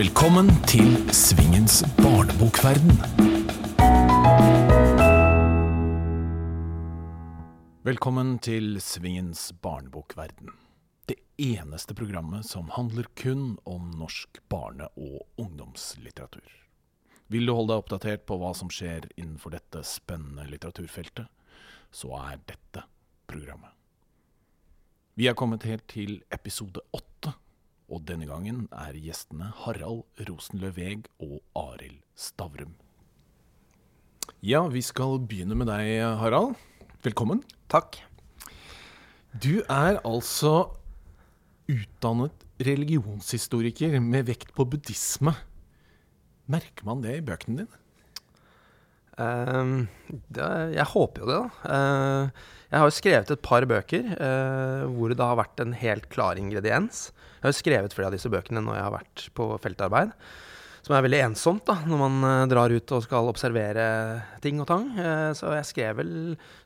Velkommen til Svingens barnebokverden. Velkommen til Svingens barnebokverden. Det eneste programmet som handler kun om norsk barne- og ungdomslitteratur. Vil du holde deg oppdatert på hva som skjer innenfor dette spennende litteraturfeltet, så er dette programmet. Vi er kommet helt til episode åtte, og denne gangen er gjestene Harald Rosenløv Veg og Arild Stavrum. Ja, vi skal begynne med deg, Harald. Velkommen. Takk. Du er altså utdannet religionshistoriker med vekt på buddhisme. Merker man det i bøkene dine? Det, jeg håper jo det, da. Eh, jeg har jo skrevet et par bøker eh, hvor det har vært en helt klar ingrediens. Jeg har jo skrevet flere av disse bøkene når jeg har vært på feltarbeid. Som er veldig ensomt da, når man eh, drar ut og skal observere ting og tang. Eh, så jeg skrev vel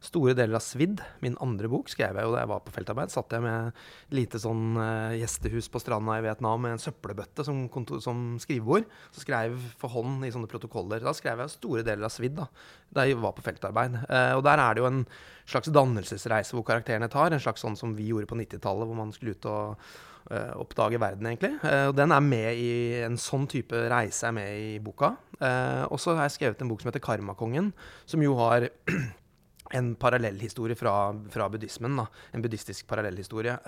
store deler av Svidd, min andre bok, skrev jeg jo da jeg var på feltarbeid. Satt jeg med et lite sånn eh, gjestehus på stranda i Vietnam med en søppelbøtte som, som skrivebord. Så skrev for hånd i sånne protokoller. Da skrev jeg store deler av Svidd da, da jeg var på feltarbeid. Og der er det jo en slags dannelsesreise hvor karakterene tar. En slags sånn som vi gjorde på 90-tallet, hvor man skulle ut og oppdage verden, egentlig. Uh, og den er med i En sånn type reise er med i boka. Uh, og så har jeg skrevet en bok som heter Karmakongen, som jo har en parallellhistorie fra, fra buddhismen. Da. En buddhistisk parallellhistorie.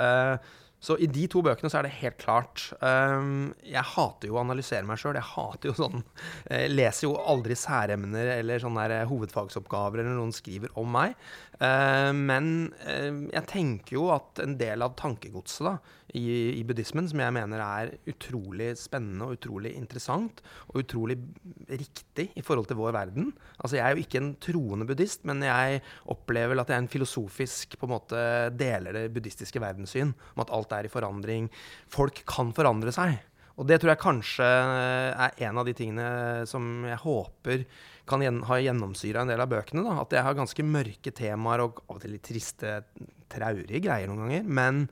så i de to bøkene så er det helt klart Jeg hater jo å analysere meg sjøl. Jeg hater jo sånn Jeg leser jo aldri særemner eller sånne hovedfagsoppgaver eller noen skriver om meg. Uh, men uh, jeg tenker jo at en del av tankegodset da, i, i, buddhismen, som jeg mener er utrolig spennende og utrolig interessant og utrolig riktig i forhold til vår verden. Altså, Jeg er jo ikke en troende buddhist, men jeg opplever at jeg er en filosofisk på en måte deler det buddhistiske verdenssyn om at alt er i forandring. Folk kan forandre seg. Og det tror jeg kanskje er en av de tingene som jeg håper kan ha gjennomsyra en del av bøkene. Da. At jeg har ganske mørke temaer og av og til litt triste, traurige greier noen ganger. Men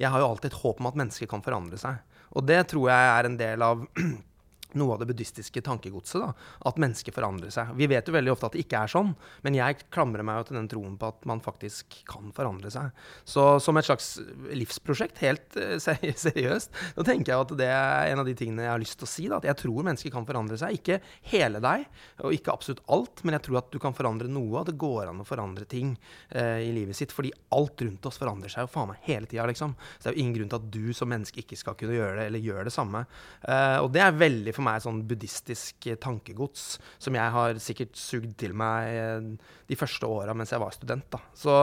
jeg har jo alltid et håp om at mennesker kan forandre seg. Og det tror jeg er en del av noe av det buddhistiske tankegodset. da, At mennesker forandrer seg. Vi vet jo veldig ofte at det ikke er sånn, men jeg klamrer meg jo til den troen på at man faktisk kan forandre seg. Så som et slags livsprosjekt, helt uh, seriøst, så tenker jeg at det er en av de tingene jeg har lyst til å si. da, At jeg tror mennesker kan forandre seg. Ikke hele deg, og ikke absolutt alt, men jeg tror at du kan forandre noe. At det går an å forandre ting eh, i livet sitt. Fordi alt rundt oss forandrer seg jo faen meg hele tida, liksom. Så det er jo ingen grunn til at du som menneske ikke skal kunne gjøre det, eller gjøre det samme. Eh, og det er veldig for for er sånn buddhistisk eh, tankegods som jeg har sikkert sugd til meg eh, de første åra mens jeg var student. Da. Så,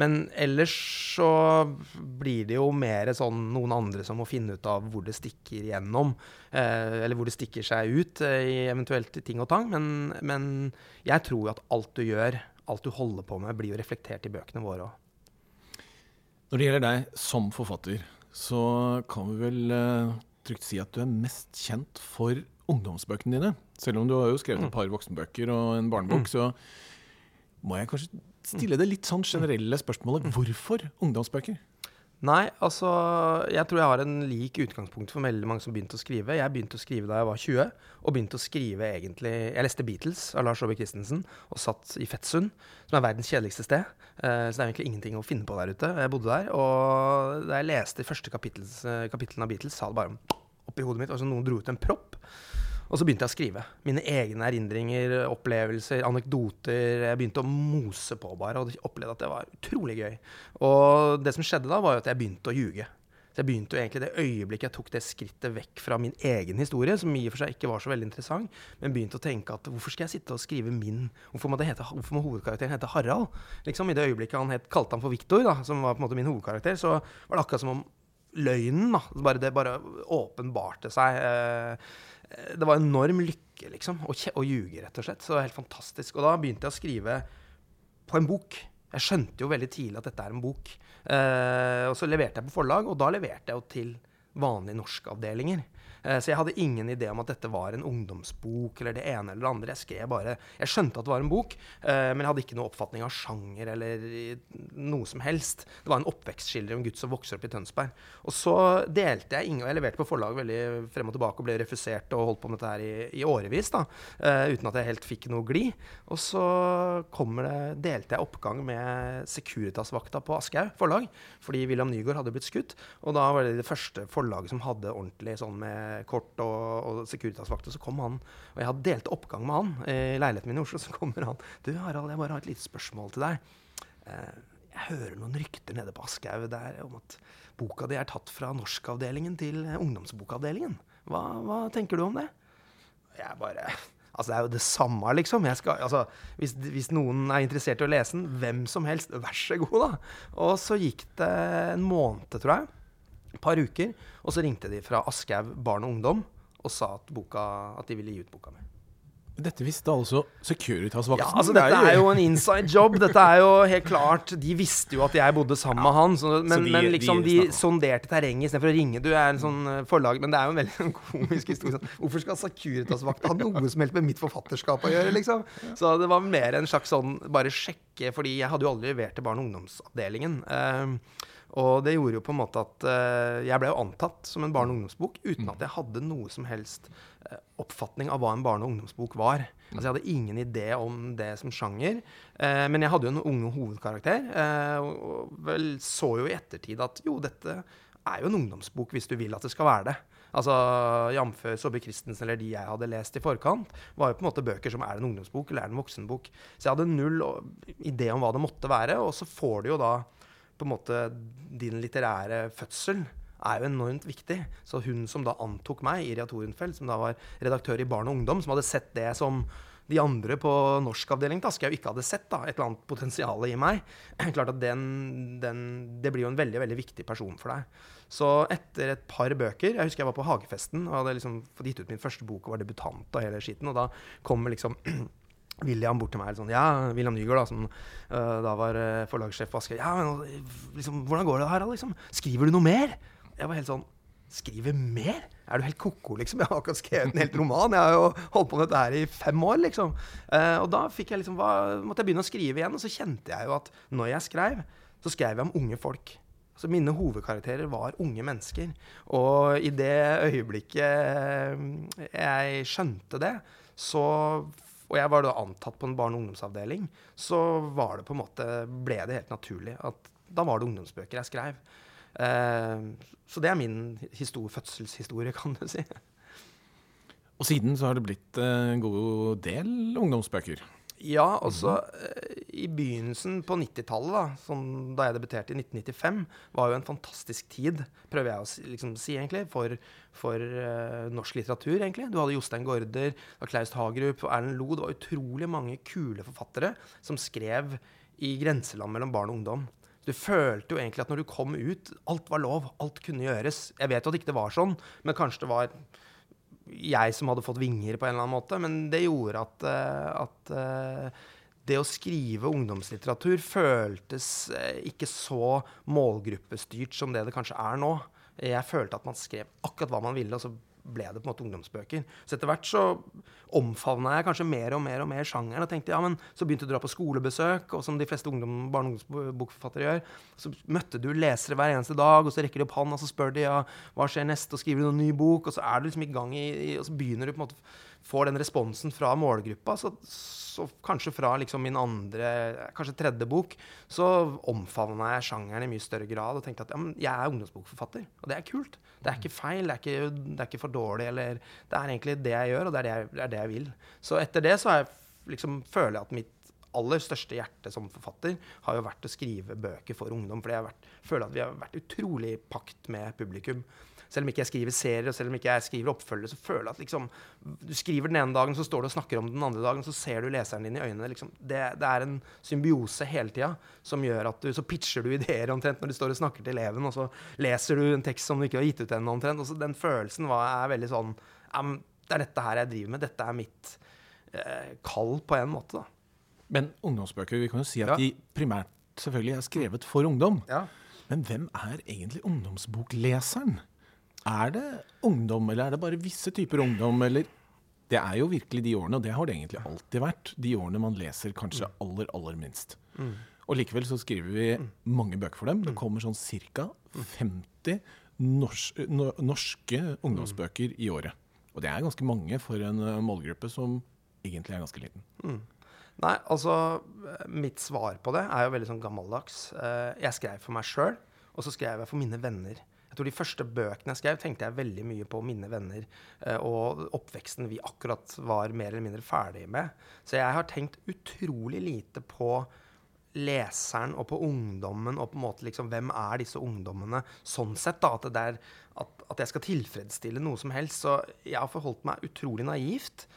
men ellers så blir det jo mer sånn noen andre som må finne ut av hvor det stikker igjennom. Eh, eller hvor det stikker seg ut eh, i eventuelt ting og tang. Men, men jeg tror jo at alt du gjør, alt du holder på med, blir jo reflektert i bøkene våre òg. Når det gjelder deg som forfatter, så kan vi vel eh, trygt si at du er mest kjent for ungdomsbøkene dine. Selv om du har jo skrevet et mm. par voksenbøker og en barnebok, mm. så må jeg kanskje stille det litt sånn generelle spørsmålet. Hvorfor ungdomsbøker? Nei, altså Jeg tror jeg har en lik utgangspunkt for veldig mange som begynte å skrive. Jeg begynte å skrive da jeg var 20, og begynte å skrive egentlig Jeg leste Beatles av Lars Aabye Christensen og satt i Fettsund, som er verdens kjedeligste sted. Uh, så det er egentlig ingenting å finne på der ute. Jeg bodde der. Og da jeg leste første kapitlene av Beatles, sa det bare oppi hodet mitt. Altså noen dro ut en propp. Og så begynte jeg å skrive. Mine egne erindringer, opplevelser, anekdoter. Jeg begynte å mose på bare, og opplevde at det var utrolig gøy. Og det som skjedde da, var jo at jeg begynte å ljuge. Så jeg begynte jo egentlig det øyeblikket jeg tok det skrittet vekk fra min egen historie, som i og for seg ikke var så veldig interessant, men begynte å tenke at hvorfor skal jeg sitte og skrive min Hvorfor må, hete, hvorfor må hovedkarakteren hete Harald? Liksom I det øyeblikket han het, kalte han for Viktor, som var på en måte min hovedkarakter, så var det akkurat som om løgnen, da, bare, det bare åpenbarte seg. Eh, det var enorm lykke, liksom, å, å ljuge, rett og slett. Så det var helt fantastisk. Og da begynte jeg å skrive på en bok. Jeg skjønte jo veldig tidlig at dette er en bok. Eh, og så leverte jeg på forlag, og da leverte jeg jo til vanlige norskavdelinger. Eh, så jeg hadde ingen idé om at dette var en ungdomsbok eller det ene eller det andre. Jeg skrev bare Jeg skjønte at det var en bok, eh, men jeg hadde ikke noe oppfatning av sjanger eller noe som helst. Det var en oppvekstskildring om gutt som vokser opp i Tønsberg. Og så delte jeg ingen jeg leverte på forlaget veldig frem og tilbake og ble refusert og holdt på med dette her i, i årevis, da, uh, uten at jeg helt fikk noe glid. Og så kommer det, delte jeg oppgang med Securitas-vakta på Aschehoug forlag, fordi William Nygaard hadde blitt skutt. Og da var det det første forlaget som hadde ordentlig sånn med kort og, og Securitas-vakter, så kom han. Og jeg hadde delt oppgang med han i leiligheten min i Oslo. Så kommer han. Du Harald, jeg bare har et lite spørsmål til deg. Eh, jeg hører noen rykter nede på Aschehoug om at boka di er tatt fra norskavdelingen til ungdomsbokavdelingen. Hva, hva tenker du om det? Jeg bare Altså, det er jo det samme, liksom. Skal, altså, hvis, hvis, noen er interessert i å lese den, hvem som helst, vær så god, da. Og så gikk det en måned, tror jeg et par uker. Og så ringte de fra Aschehoug barn og ungdom og sa at, boka, at de ville gi ut boka mi. Dette visste altså Securitas-vakten? Ja, altså Dette er jo en inside job. Dette er jo helt klart De visste jo at jeg bodde sammen ja. med han. Så, men, så de, men, liksom de, de sonderte terrenget istedenfor å ringe. Du er en sånn eh, forlag Men det er jo en veldig komisk historie. Sånn, hvorfor skal Securitas-vakta ha noe som helst med mitt forfatterskap å gjøre? liksom? Så det var mer en slags sånn bare sjekke, fordi jeg hadde jo aldri levert til barne- og ungdomsavdelingen. Uh, og det gjorde jo på en måte at uh, jeg ble jo antatt som en barne- og ungdomsbok uten at jeg hadde noe som helst uh, oppfatning av hva en barne- og ungdomsbok var. Altså Jeg hadde ingen idé om det som sjanger. Uh, men jeg hadde jo en unge hovedkarakter, og, vel så jo i ettertid at jo, dette er jo en ungdomsbok hvis du vil at det skal være det. Altså Jf. Saabye Christensen eller de jeg hadde lest i forkant, var jo på en måte bøker som er det en ungdomsbok eller er det en voksenbok. Så jeg hadde null idé om hva det måtte være. Og så får du jo da på en måte din litterære fødsel er jo enormt viktig. Så hun som da antok meg, Iria Torenfeld, som da var redaktør i Barn og Ungdom, som hadde sett det som de andre på norskavdelingen til Aschehoug ikke hadde sett, da, et eller annet potensial i meg. Klart at den, den, Det blir jo en veldig veldig viktig person for deg. Så etter et par bøker Jeg husker jeg var på Hagefesten og hadde liksom fått gitt ut min første bok og var debutant og hele skitten. Og da kommer liksom William bort til meg sånn Ja, William Nygaard, da, som uh, da var uh, forlagssjef på Aske, Ja, men liksom, hvordan går det her, liksom? Skriver du noe mer? Jeg var helt sånn Skrive mer? Er du helt ko-ko, liksom? Jeg har akkurat skrevet en helt roman. Jeg har jo holdt på med dette her i fem år, liksom. Uh, og da jeg liksom, hva, måtte jeg begynne å skrive igjen, og så kjente jeg jo at når jeg skrev, så skrev jeg om unge folk. Så Mine hovedkarakterer var unge mennesker. Og i det øyeblikket jeg skjønte det, så og jeg var da antatt på en barne- og ungdomsavdeling, så var det på en måte, ble det helt naturlig at da var det ungdomsbøker jeg skrev. Eh, så det er min historie, fødselshistorie, kan du si. Og siden så har det blitt en god del ungdomsbøker? Ja, altså mm. i begynnelsen på 90-tallet, sånn da jeg debuterte i 1995, var jo en fantastisk tid, prøver jeg å liksom, si, egentlig, for, for uh, norsk litteratur, egentlig. Du hadde Jostein Gaarder, Klaus Hagerup og Erlend Loe. Det var utrolig mange kule forfattere som skrev i grenseland mellom barn og ungdom. Du følte jo egentlig at når du kom ut, alt var lov, alt kunne gjøres. Jeg vet jo at det ikke var sånn, men kanskje det var jeg som hadde fått vinger på en eller annen måte. Men det gjorde at, eh, at eh, det å skrive ungdomslitteratur føltes eh, ikke så målgruppestyrt som det det kanskje er nå. Jeg følte at man skrev akkurat hva man ville, og så ble det på en måte ungdomsbøker. Så etter hvert så omfavna jeg kanskje mer og mer og mer sjangeren. og tenkte, ja, men Så begynte du å dra på skolebesøk, og som de fleste ungdom, barne- og ungdomsbokforfattere gjør. Så møtte du lesere hver eneste dag, og så rekker de opp hånda og så spør de ja, hva skjer neste, og skriver du noen ny bok, og så er du liksom i gang i, og så begynner du på en måte får den responsen fra målgruppa. Så, så, kanskje fra liksom min andre, kanskje tredje bok, så omfavna jeg sjangeren i mye større grad og tenkte at ja, jeg er ungdomsbokforfatter. Og det er kult. Det er ikke feil, det er ikke, det er ikke for dårlig. Eller, det er egentlig det jeg gjør, og det er det jeg, det er det jeg vil. Så etter det så jeg, liksom, føler jeg at mitt aller største hjerte som forfatter har jo vært å skrive bøker for ungdom. For jeg vært, føler at vi har vært utrolig i pakt med publikum. Selv om ikke jeg skriver serier, og selv om ikke jeg skriver oppfølgere, så føler jeg at liksom, du skriver den ene dagen, så står du og snakker om den andre dagen, så ser du leseren din i øynene. Liksom. Det, det, er en symbiose hele tida som gjør at du Så pitcher du ideer omtrent når du står og snakker til eleven, og så leser du en tekst som du ikke har gitt ut ennå omtrent. Og så den følelsen var, er veldig sånn Det er dette her jeg driver med. Dette er mitt eh, kall på en måte, da. Men ungdomsbøker, vi kan jo si at ja. de primært selvfølgelig er skrevet for ungdom. Ja. Men hvem er egentlig ungdomsbokleseren? Er det ungdom, eller er det bare visse typer ungdom, eller Det er jo virkelig de årene, og det har det egentlig alltid vært, de årene man leser kanskje aller, aller minst. Mm. Og likevel så skriver vi mange bøker for dem. Det kommer sånn ca. 50 nors norske ungdomsbøker i året. Og det er ganske mange for en eh, målgruppe som egentlig er ganske liten. Nei, altså Mitt svar på det er jo veldig sånn gammeldags. Eh, Jeg skrev for meg sjøl, og så skrev jeg for mine venner. Jeg tror De første bøkene jeg skrev, tenkte jeg veldig mye på mine venner eh, og oppveksten vi akkurat var mer eller mindre ferdige med. Så jeg har tenkt utrolig lite på leseren og på ungdommen og på en måte liksom hvem er disse ungdommene sånn sett. da, At, det er, at, at jeg skal tilfredsstille noe som helst. Så jeg har forholdt meg utrolig naivt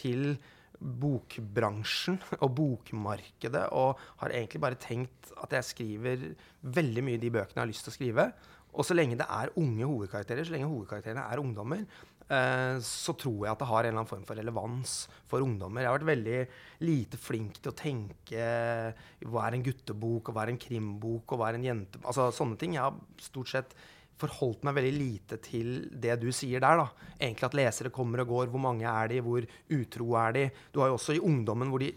til bokbransjen og bokmarkedet, og har egentlig bare tenkt at jeg skriver veldig mye de bøkene jeg har lyst til å skrive. Og så lenge det er unge hovedkarakterer, så lenge hovedkarakterene er ungdommer, eh, så tror jeg at det har en eller annen form for relevans for ungdommer. Jeg har vært veldig lite flink til å tenke hva er en guttebok, og hva er en krimbok, og hva er en jente... Altså sånne ting. Jeg har stort sett forholdt meg veldig lite til det du sier der. da. Egentlig at lesere kommer og går. Hvor mange er de? Hvor utro er de? Du har jo også i ungdommen hvor de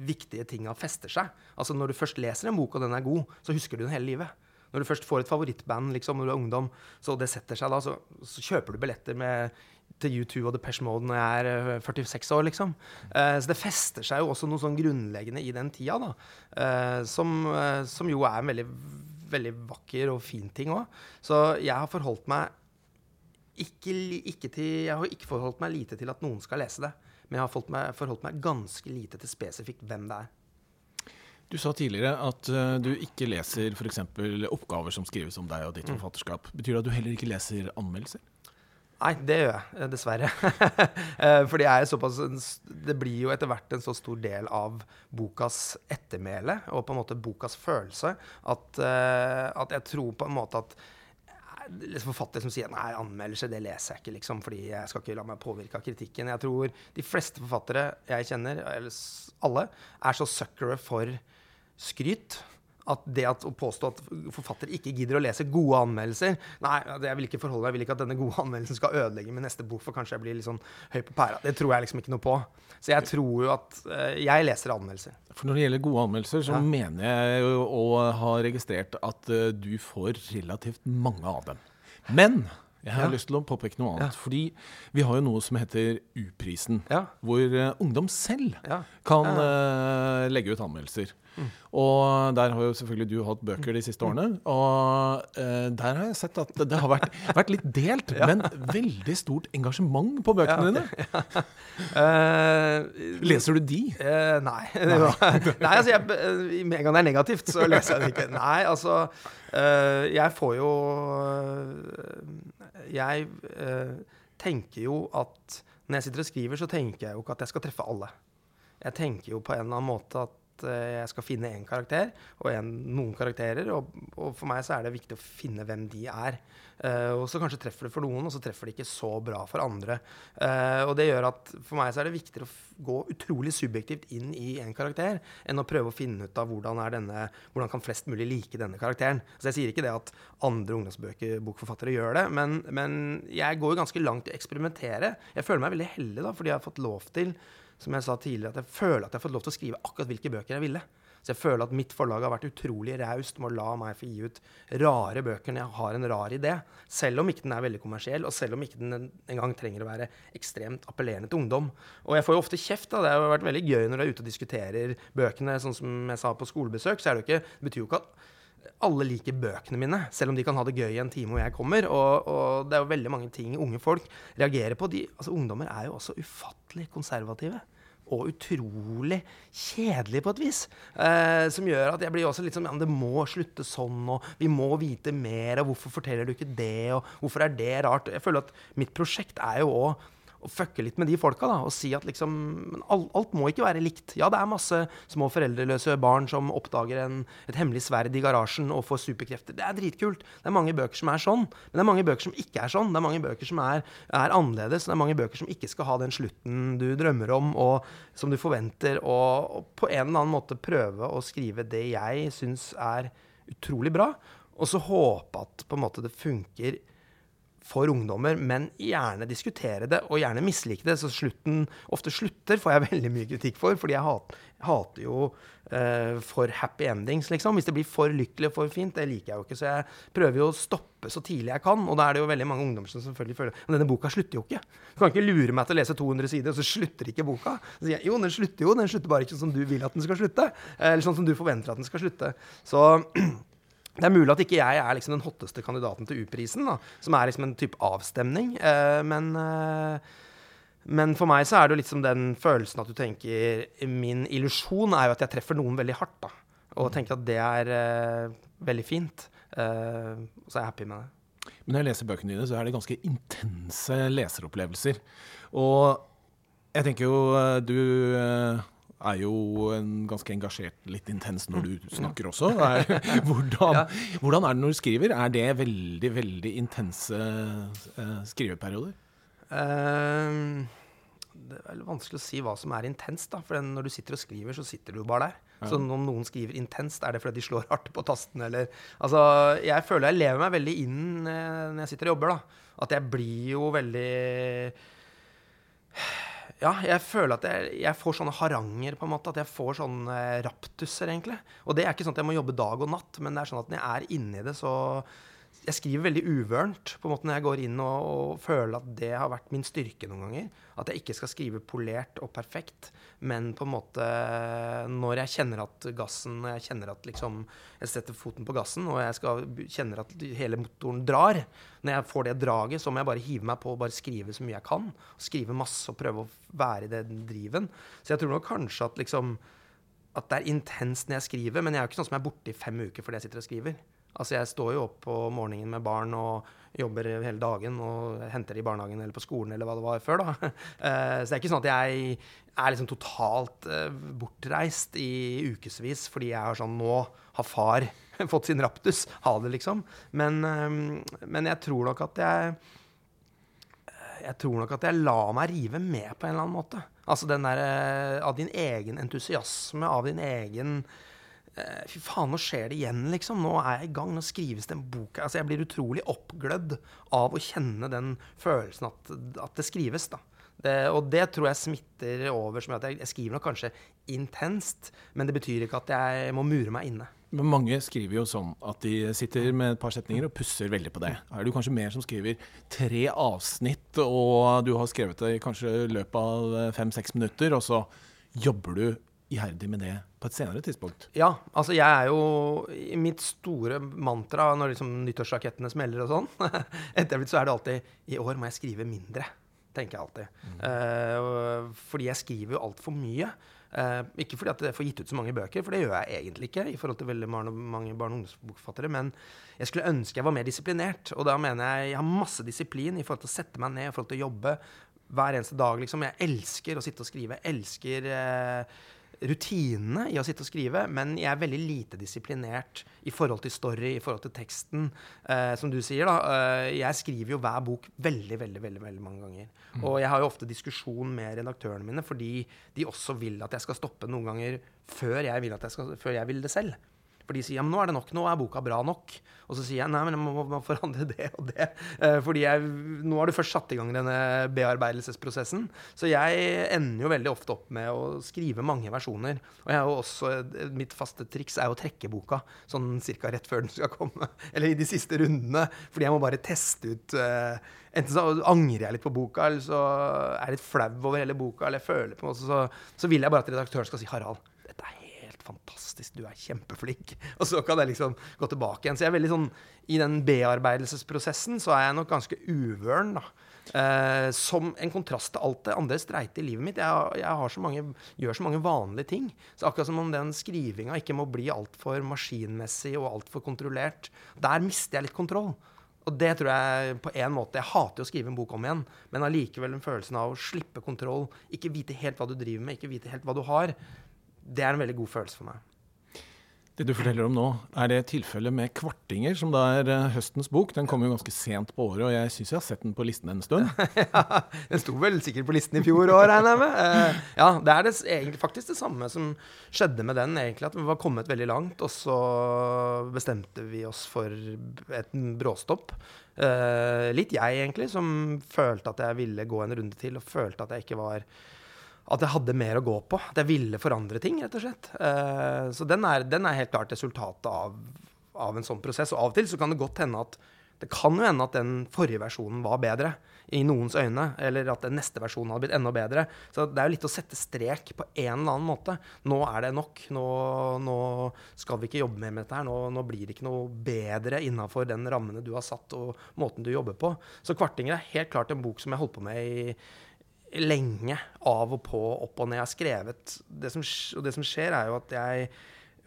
viktige tinga fester seg. Altså Når du først leser en bok, og den er god, så husker du den hele livet. Når du først får et favorittband liksom, når du er ungdom, så det setter seg da, så, så kjøper du billetter med, til U2 og Depeche Mode når jeg er eh, 46 år, liksom. Eh, så det fester seg jo også noe sånn grunnleggende i den tida, da. Eh, som, eh, som jo er en veldig, veldig vakker og fin ting òg. Så jeg har forholdt meg ikke, ikke til, jeg har ikke forholdt meg lite til at noen skal lese det. Men jeg har forholdt meg, forholdt meg ganske lite til spesifikt hvem det er. Du sa tidligere at eh, du ikke leser f.eks. oppgaver som skrives om deg og ditt forfatterskap. Betyr det at du heller ikke leser anmeldelser? Nei, det gjør jeg, eh, dessverre. Fordi jeg er såpass Det blir jo etter hvert en så stor del av bokas ettermæle, og på en måte bokas følelse, at, eh, at jeg tror på en måte at eh, Forfattere som sier nei, anmeldelse det leser jeg ikke, liksom, fordi jeg skal ikke la meg påvirke av kritikken. Jeg tror de fleste forfattere jeg kjenner, eller alle, er så suckere for skryt. At det at, å påstå at forfattere ikke gidder å lese gode anmeldelser Nei, jeg vil ikke forholde meg Jeg vil ikke at denne gode anmeldelsen skal ødelegge min neste bok, for kanskje jeg blir litt sånn høy på pæra. Det tror jeg liksom ikke noe på. Så jeg tror jo at eh, Jeg leser anmeldelser. For når det gjelder gode anmeldelser, så Ja. mener jeg jo å ha registrert at eh, du får relativt mange av dem. Men jeg har Ja. lyst til å påpeke noe annet. Ja. Fordi vi har jo noe som heter U-prisen. Ja. Hvor uh, ungdom selv kan eh, legge ut anmeldelser. Og der har jo selvfølgelig du hatt bøker de siste årene. Og eh, der har jeg sett at det har vært, vært litt delt, men veldig stort engasjement på bøkene dine. uh, Leser du de? Uh, nei. nei, altså jeg, eh, Med en gang det er negativt, så leser jeg det ikke. Nei, altså uh, Jeg får jo Jeg tenker jo at når jeg sitter og skriver, så tenker jeg jo ikke at jeg skal treffe alle. Jeg tenker jo på en eller annen måte at eh, jeg skal finne én karakter og en, noen karakterer. Og, og for meg så er det viktig å finne hvem de er. Eh, og så kanskje treffer det for noen, og så treffer det ikke så bra for andre. Eh, og det gjør at for meg så er det viktigere å gå utrolig subjektivt inn i en karakter enn å prøve å finne ut av hvordan, denne, hvordan kan flest mulig like denne karakteren. Så jeg sier ikke det at andre ungdomsbokforfattere gjør det, men, men jeg går jo ganske langt i å eksperimentere. Jeg føler meg veldig heldig da, fordi jeg har fått lov til som jeg sa tidligere, at jeg føler at jeg har fått lov til å skrive akkurat hvilke bøker jeg ville. Så jeg føler at mitt forlag har vært utrolig raust med å la meg få gi ut rare bøker når jeg har en rar idé. Selv om ikke den er veldig kommersiell, og selv om ikke den en- engang trenger å være ekstremt appellerende til ungdom. Og jeg får jo ofte kjeft. da, Det har vært veldig gøy når du er ute og diskuterer bøkene, sånn som jeg sa på skolebesøk. så er Det jo ikke, det betyr jo ikke at alle liker bøkene mine, selv om de kan ha det gøy i en time hvor jeg kommer. Og, og det er jo veldig mange ting unge folk reagerer på. De, altså Ungdommer er jo også ufattelig konservative. Og utrolig kjedelige på et vis. Eh, som gjør at jeg blir også litt sånn ja, Det må slutte sånn, og vi må vite mer, og hvorfor forteller du ikke det, og hvorfor er det rart? Jeg føler at mitt prosjekt er jo òg å fucke litt med de folka da, og si at liksom alt, alt må ikke være likt. Ja, det er masse små foreldreløse barn som oppdager en, et hemmelig sverd i garasjen og får superkrefter. Det er dritkult. Det er mange bøker som er sånn, men det er mange bøker som ikke er sånn. Det er mange bøker som er, er annerledes. Det er mange bøker som ikke skal ha den slutten du drømmer om, og som du forventer, og, og på en eller annen måte prøve å skrive det jeg syns er utrolig bra, og så håpe at på en måte det funker for ungdommer, men gjerne diskutere det, og gjerne mislike det. Så slutten ofte slutter får jeg veldig mye kritikk for, fordi jeg hat, hater jo uh, for happy endings, liksom. Hvis det blir for lykkelig og for fint, det liker jeg jo ikke. Så jeg prøver jo å stoppe så tidlig jeg kan, og da er det jo veldig mange ungdommer som selvfølgelig føler Men denne boka slutter jo ikke. Du kan ikke lure meg til å lese 200 sider, og så slutter ikke boka. Så sier jeg jo, den slutter jo, den slutter bare ikke sånn som du vil at den skal slutte. Eller sånn som du forventer at den skal slutte. Så det er mulig at ikke jeg er liksom den hotteste kandidaten til U-prisen, som er liksom en type avstemning. Uh, men, uh, men, for meg så er det liksom den følelsen at du tenker Min illusjon er jo at jeg treffer noen veldig hardt. da, Og tenker at det er uh, veldig fint. Så er jeg happy med det. Men når jeg leser bøkene dine, så er det ganske intense leseropplevelser. Og jeg tenker jo du er jo en ganske engasjert, litt intens når du snakker også. Er, hvordan, hvordan, er det når du skriver? Er det veldig, veldig intense uh, skriveperioder? Um, det er vanskelig å si hva som er intenst. da, For når du sitter og skriver, så sitter du bare der. Ja. Så om noen skriver intenst, er det fordi de slår hardt på tastene, eller Altså, jeg føler jeg lever meg veldig inn uh, når jeg sitter og jobber, da. At jeg blir jo veldig ja, jeg føler at jeg, jeg, får sånne haranger, på en måte. At jeg får sånne raptuser, egentlig. Og det er ikke sånn at jeg må jobbe dag og natt, men det er sånn at når jeg er inni det, så jeg skriver veldig uvørent på en måte når jeg går inn og, og, føler at det har vært min styrke noen ganger. At jeg ikke skal skrive polert og perfekt, men på en måte når jeg kjenner at gassen Jeg kjenner at liksom jeg setter foten på gassen, og jeg skal, kjenner at hele motoren drar. Når jeg får det draget, så må jeg bare hive meg på og bare skrive så mye jeg kan. Skrive masse og prøve å være i den driven. Så jeg tror nok kanskje at liksom at det er intenst når jeg skriver, men jeg er jo ikke sånn som er borte i fem uker fordi jeg sitter og skriver. Altså jeg står jo opp på morgenen med barn og jobber hele dagen og henter de i barnehagen eller på skolen eller hva det var før, da. Eh, så det er ikke sånn at jeg er liksom totalt eh, bortreist i ukevis fordi jeg har sånn Nå har far fått sin raptus. Ha det, liksom. Men, eh, men jeg tror nok at jeg jeg tror nok at jeg lar meg rive med på en eller annen måte. Altså den der Av din egen entusiasme, av din egen fy faen, nå skjer det igjen, liksom. Nå er jeg i gang. Nå skrives den boka. Altså, jeg blir utrolig oppglødd av å kjenne den følelsen at, at det skrives, da. Det, og det tror jeg smitter over. som at jeg, jeg skriver nok kanskje intenst, men det betyr ikke at jeg må mure meg inne. Men mange skriver jo sånn at de sitter med et par setninger og pusser veldig på det. Er du kanskje mer som skriver tre avsnitt, og du har skrevet det i kanskje løpet av fem-seks minutter, og så jobber du iherdig med det på et senere tidspunkt? Ja, altså jeg er jo Mitt store mantra når liksom nyttårsrakettene smeller og sånn, etterblitt så er det alltid I år må jeg skrive mindre, tenker jeg alltid. Mm. Uh, fordi jeg skriver jo altfor mye. Uh, ikke fordi at jeg får gitt ut så mange bøker, for det gjør jeg egentlig ikke. i forhold til veldig mange barn- og ungdomsbokforfattere, Men jeg skulle ønske jeg var mer disiplinert. Og da mener jeg jeg har masse disiplin i forhold til å sette meg ned, i forhold til å jobbe hver eneste dag. liksom. Jeg elsker å sitte og skrive. Jeg elsker uh, rutinene i å sitte og skrive, men jeg er veldig lite disiplinert i forhold til story, i forhold til teksten. Eh, som du sier, da. Eh, jeg skriver jo hver bok veldig, veldig, veldig, veldig mange ganger. Mm. Og jeg har jo ofte diskusjon med redaktørene mine fordi de også vil at jeg skal stoppe noen ganger før jeg vil, jeg skal, før jeg vil det selv. For de sier ja, men nå er det nok, nå er boka bra nok. Og så sier jeg nei, men jeg må, må forandre det og det. Eh, fordi jeg, nå har du først satt i gang denne bearbeidelsesprosessen. Så jeg ender jo veldig ofte opp med å skrive mange versjoner. Og jeg har jo også, mitt faste triks er å trekke boka sånn cirka rett før den skal komme. Eller i de siste rundene. Fordi jeg må bare teste ut eh, Enten så angrer jeg litt på boka, eller så er jeg litt flau over hele boka. Eller jeg føler på noe, så, så vil jeg bare at redaktøren skal si 'Harald, er fantastisk, du er kjempeflink. Og så kan jeg liksom gå tilbake igjen. Så jeg er veldig sånn, i den bearbeidelsesprosessen så er jeg nok ganske uvøren, da. Eh, som en kontrast til alt det andre streite i livet mitt. Jeg, jeg så mange, gjør så mange vanlige ting. Så akkurat som om den skrivinga ikke må bli altfor maskinmessig og altfor kontrollert. Der mister jeg litt kontroll. Og det tror jeg på en måte Jeg hater å skrive en bok om igjen, men allikevel den følelsen av å slippe kontroll, ikke vite helt hva du driver med, ikke vite helt hva du har, det er en veldig god følelse for meg. Det du forteller om nå, er det tilfellet med 'Kvartinger', som da er eh, høstens bok. Den kom jo ganske sent på året, og jeg syns jeg har sett den på listen en stund. ja, Den sto vel sikkert på listen i fjor òg, regner jeg med. Uh, ja, det er det, egentlig, faktisk det samme som skjedde med den, egentlig. At vi var kommet veldig langt, og så bestemte vi oss for et bråstopp. Uh, litt jeg, egentlig, som følte at jeg ville gå en runde til, og følte at jeg ikke var at jeg hadde mer å gå på. At jeg ville forandre ting, rett og slett. Uh, så den er, den er, helt klart resultatet av, av, en sånn prosess. Og av og til så kan det godt hende at det kan jo hende at den forrige versjonen var bedre i noens øyne, eller at den neste versjonen hadde blitt enda bedre. Så det er jo litt å sette strek på en eller annen måte. Nå er det nok. Nå, nå skal vi ikke jobbe mer med dette her. Nå, nå blir det ikke noe bedre innafor den rammene du har satt, og måten du jobber på. Så 'Kvartinger' er helt klart en bok som jeg holdt på med i lenge, av og på, opp og ned. Jeg har skrevet det som, Og det som skjer, er jo at jeg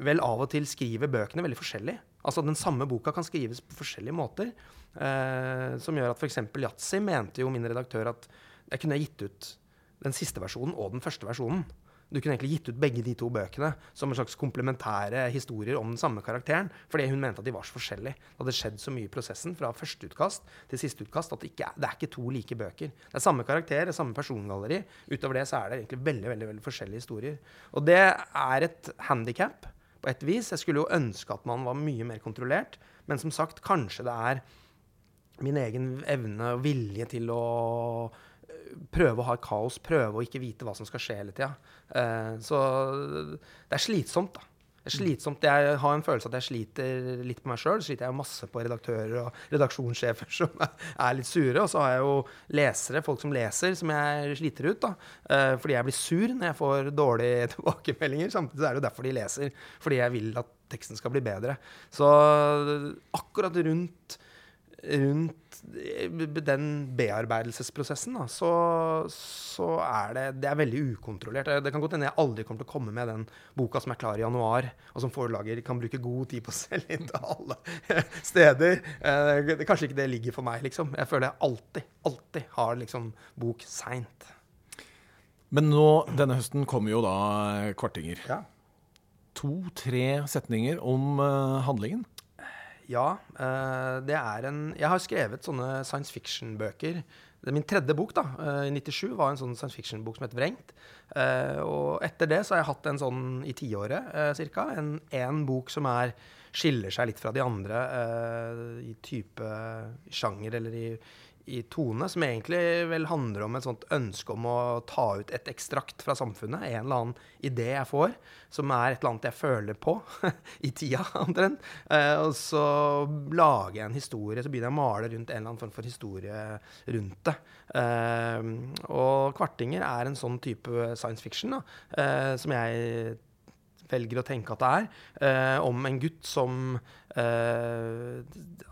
vel av og til skriver bøkene veldig forskjellig. Altså Den samme boka kan skrives på forskjellige måter. Eh, som gjør at f.eks. Yatzy mente jo min redaktør at jeg kunne gitt ut den siste versjonen og den første versjonen. Du kunne egentlig gitt ut begge de to bøkene som en slags komplementære historier om den samme karakteren, fordi hun mente at de var så forskjellige. Det hadde skjedd så mye i prosessen fra første utkast til siste utkast at det, ikke er, det er ikke to like bøker. Det er samme karakter, det er samme persongalleri. Utover det så er det egentlig veldig, veldig, veldig forskjellige historier. Og det er et handikap på et vis. Jeg skulle jo ønske at man var mye mer kontrollert, men som sagt, kanskje det er min egen evne og vilje til å prøve å ha kaos, prøve å ikke vite hva som skal skje hele tida. Uh, så det er slitsomt, da. Det er slitsomt. Jeg har en følelse at jeg sliter litt på meg sjøl. Sliter jeg masse på redaktører og redaksjonssjefer som er litt sure. Og så har jeg jo lesere, folk som leser, som jeg sliter ut. da. Uh, fordi jeg blir sur når jeg får dårlige tilbakemeldinger. Samtidig er det jo derfor de leser. Fordi jeg vil at teksten skal bli bedre. Så akkurat rundt rundt den bearbeidelsesprosessen, da, så, så, er det, det er veldig ukontrollert. Det kan godt hende jeg aldri kommer til å komme med den boka som er klar i januar, og som forlager kan bruke god tid på å selge inn til alle steder. Eh, kanskje ikke det ligger for meg, liksom. Jeg føler jeg alltid, alltid har liksom bok seint. Men nå, denne høsten kommer jo da kvartinger. Ja. To-tre setninger om uh, handlingen. Ja. Uh, det er en Jeg har skrevet sånne science fiction-bøker. Min tredje bok da, uh, i 97 var en sånn science fiction-bok som het Vrengt. Uh, og etter det så har jeg hatt en sånn i tiåret ca. En, en bok som er, skiller seg litt fra de andre i type sjanger eller i, i tone, som egentlig vel handler om et sånt ønske om å ta ut et ekstrakt fra samfunnet. En eller annen idé jeg får, som er et eller annet jeg føler på i tida, omtrent. Eh, og så lager jeg en historie, så begynner jeg å male rundt en eller annen form for historie rundt det. Eh, og 'Kvartinger' er en sånn type science fiction da, eh, som jeg velger å tenke at det er, eh, om en gutt som eh,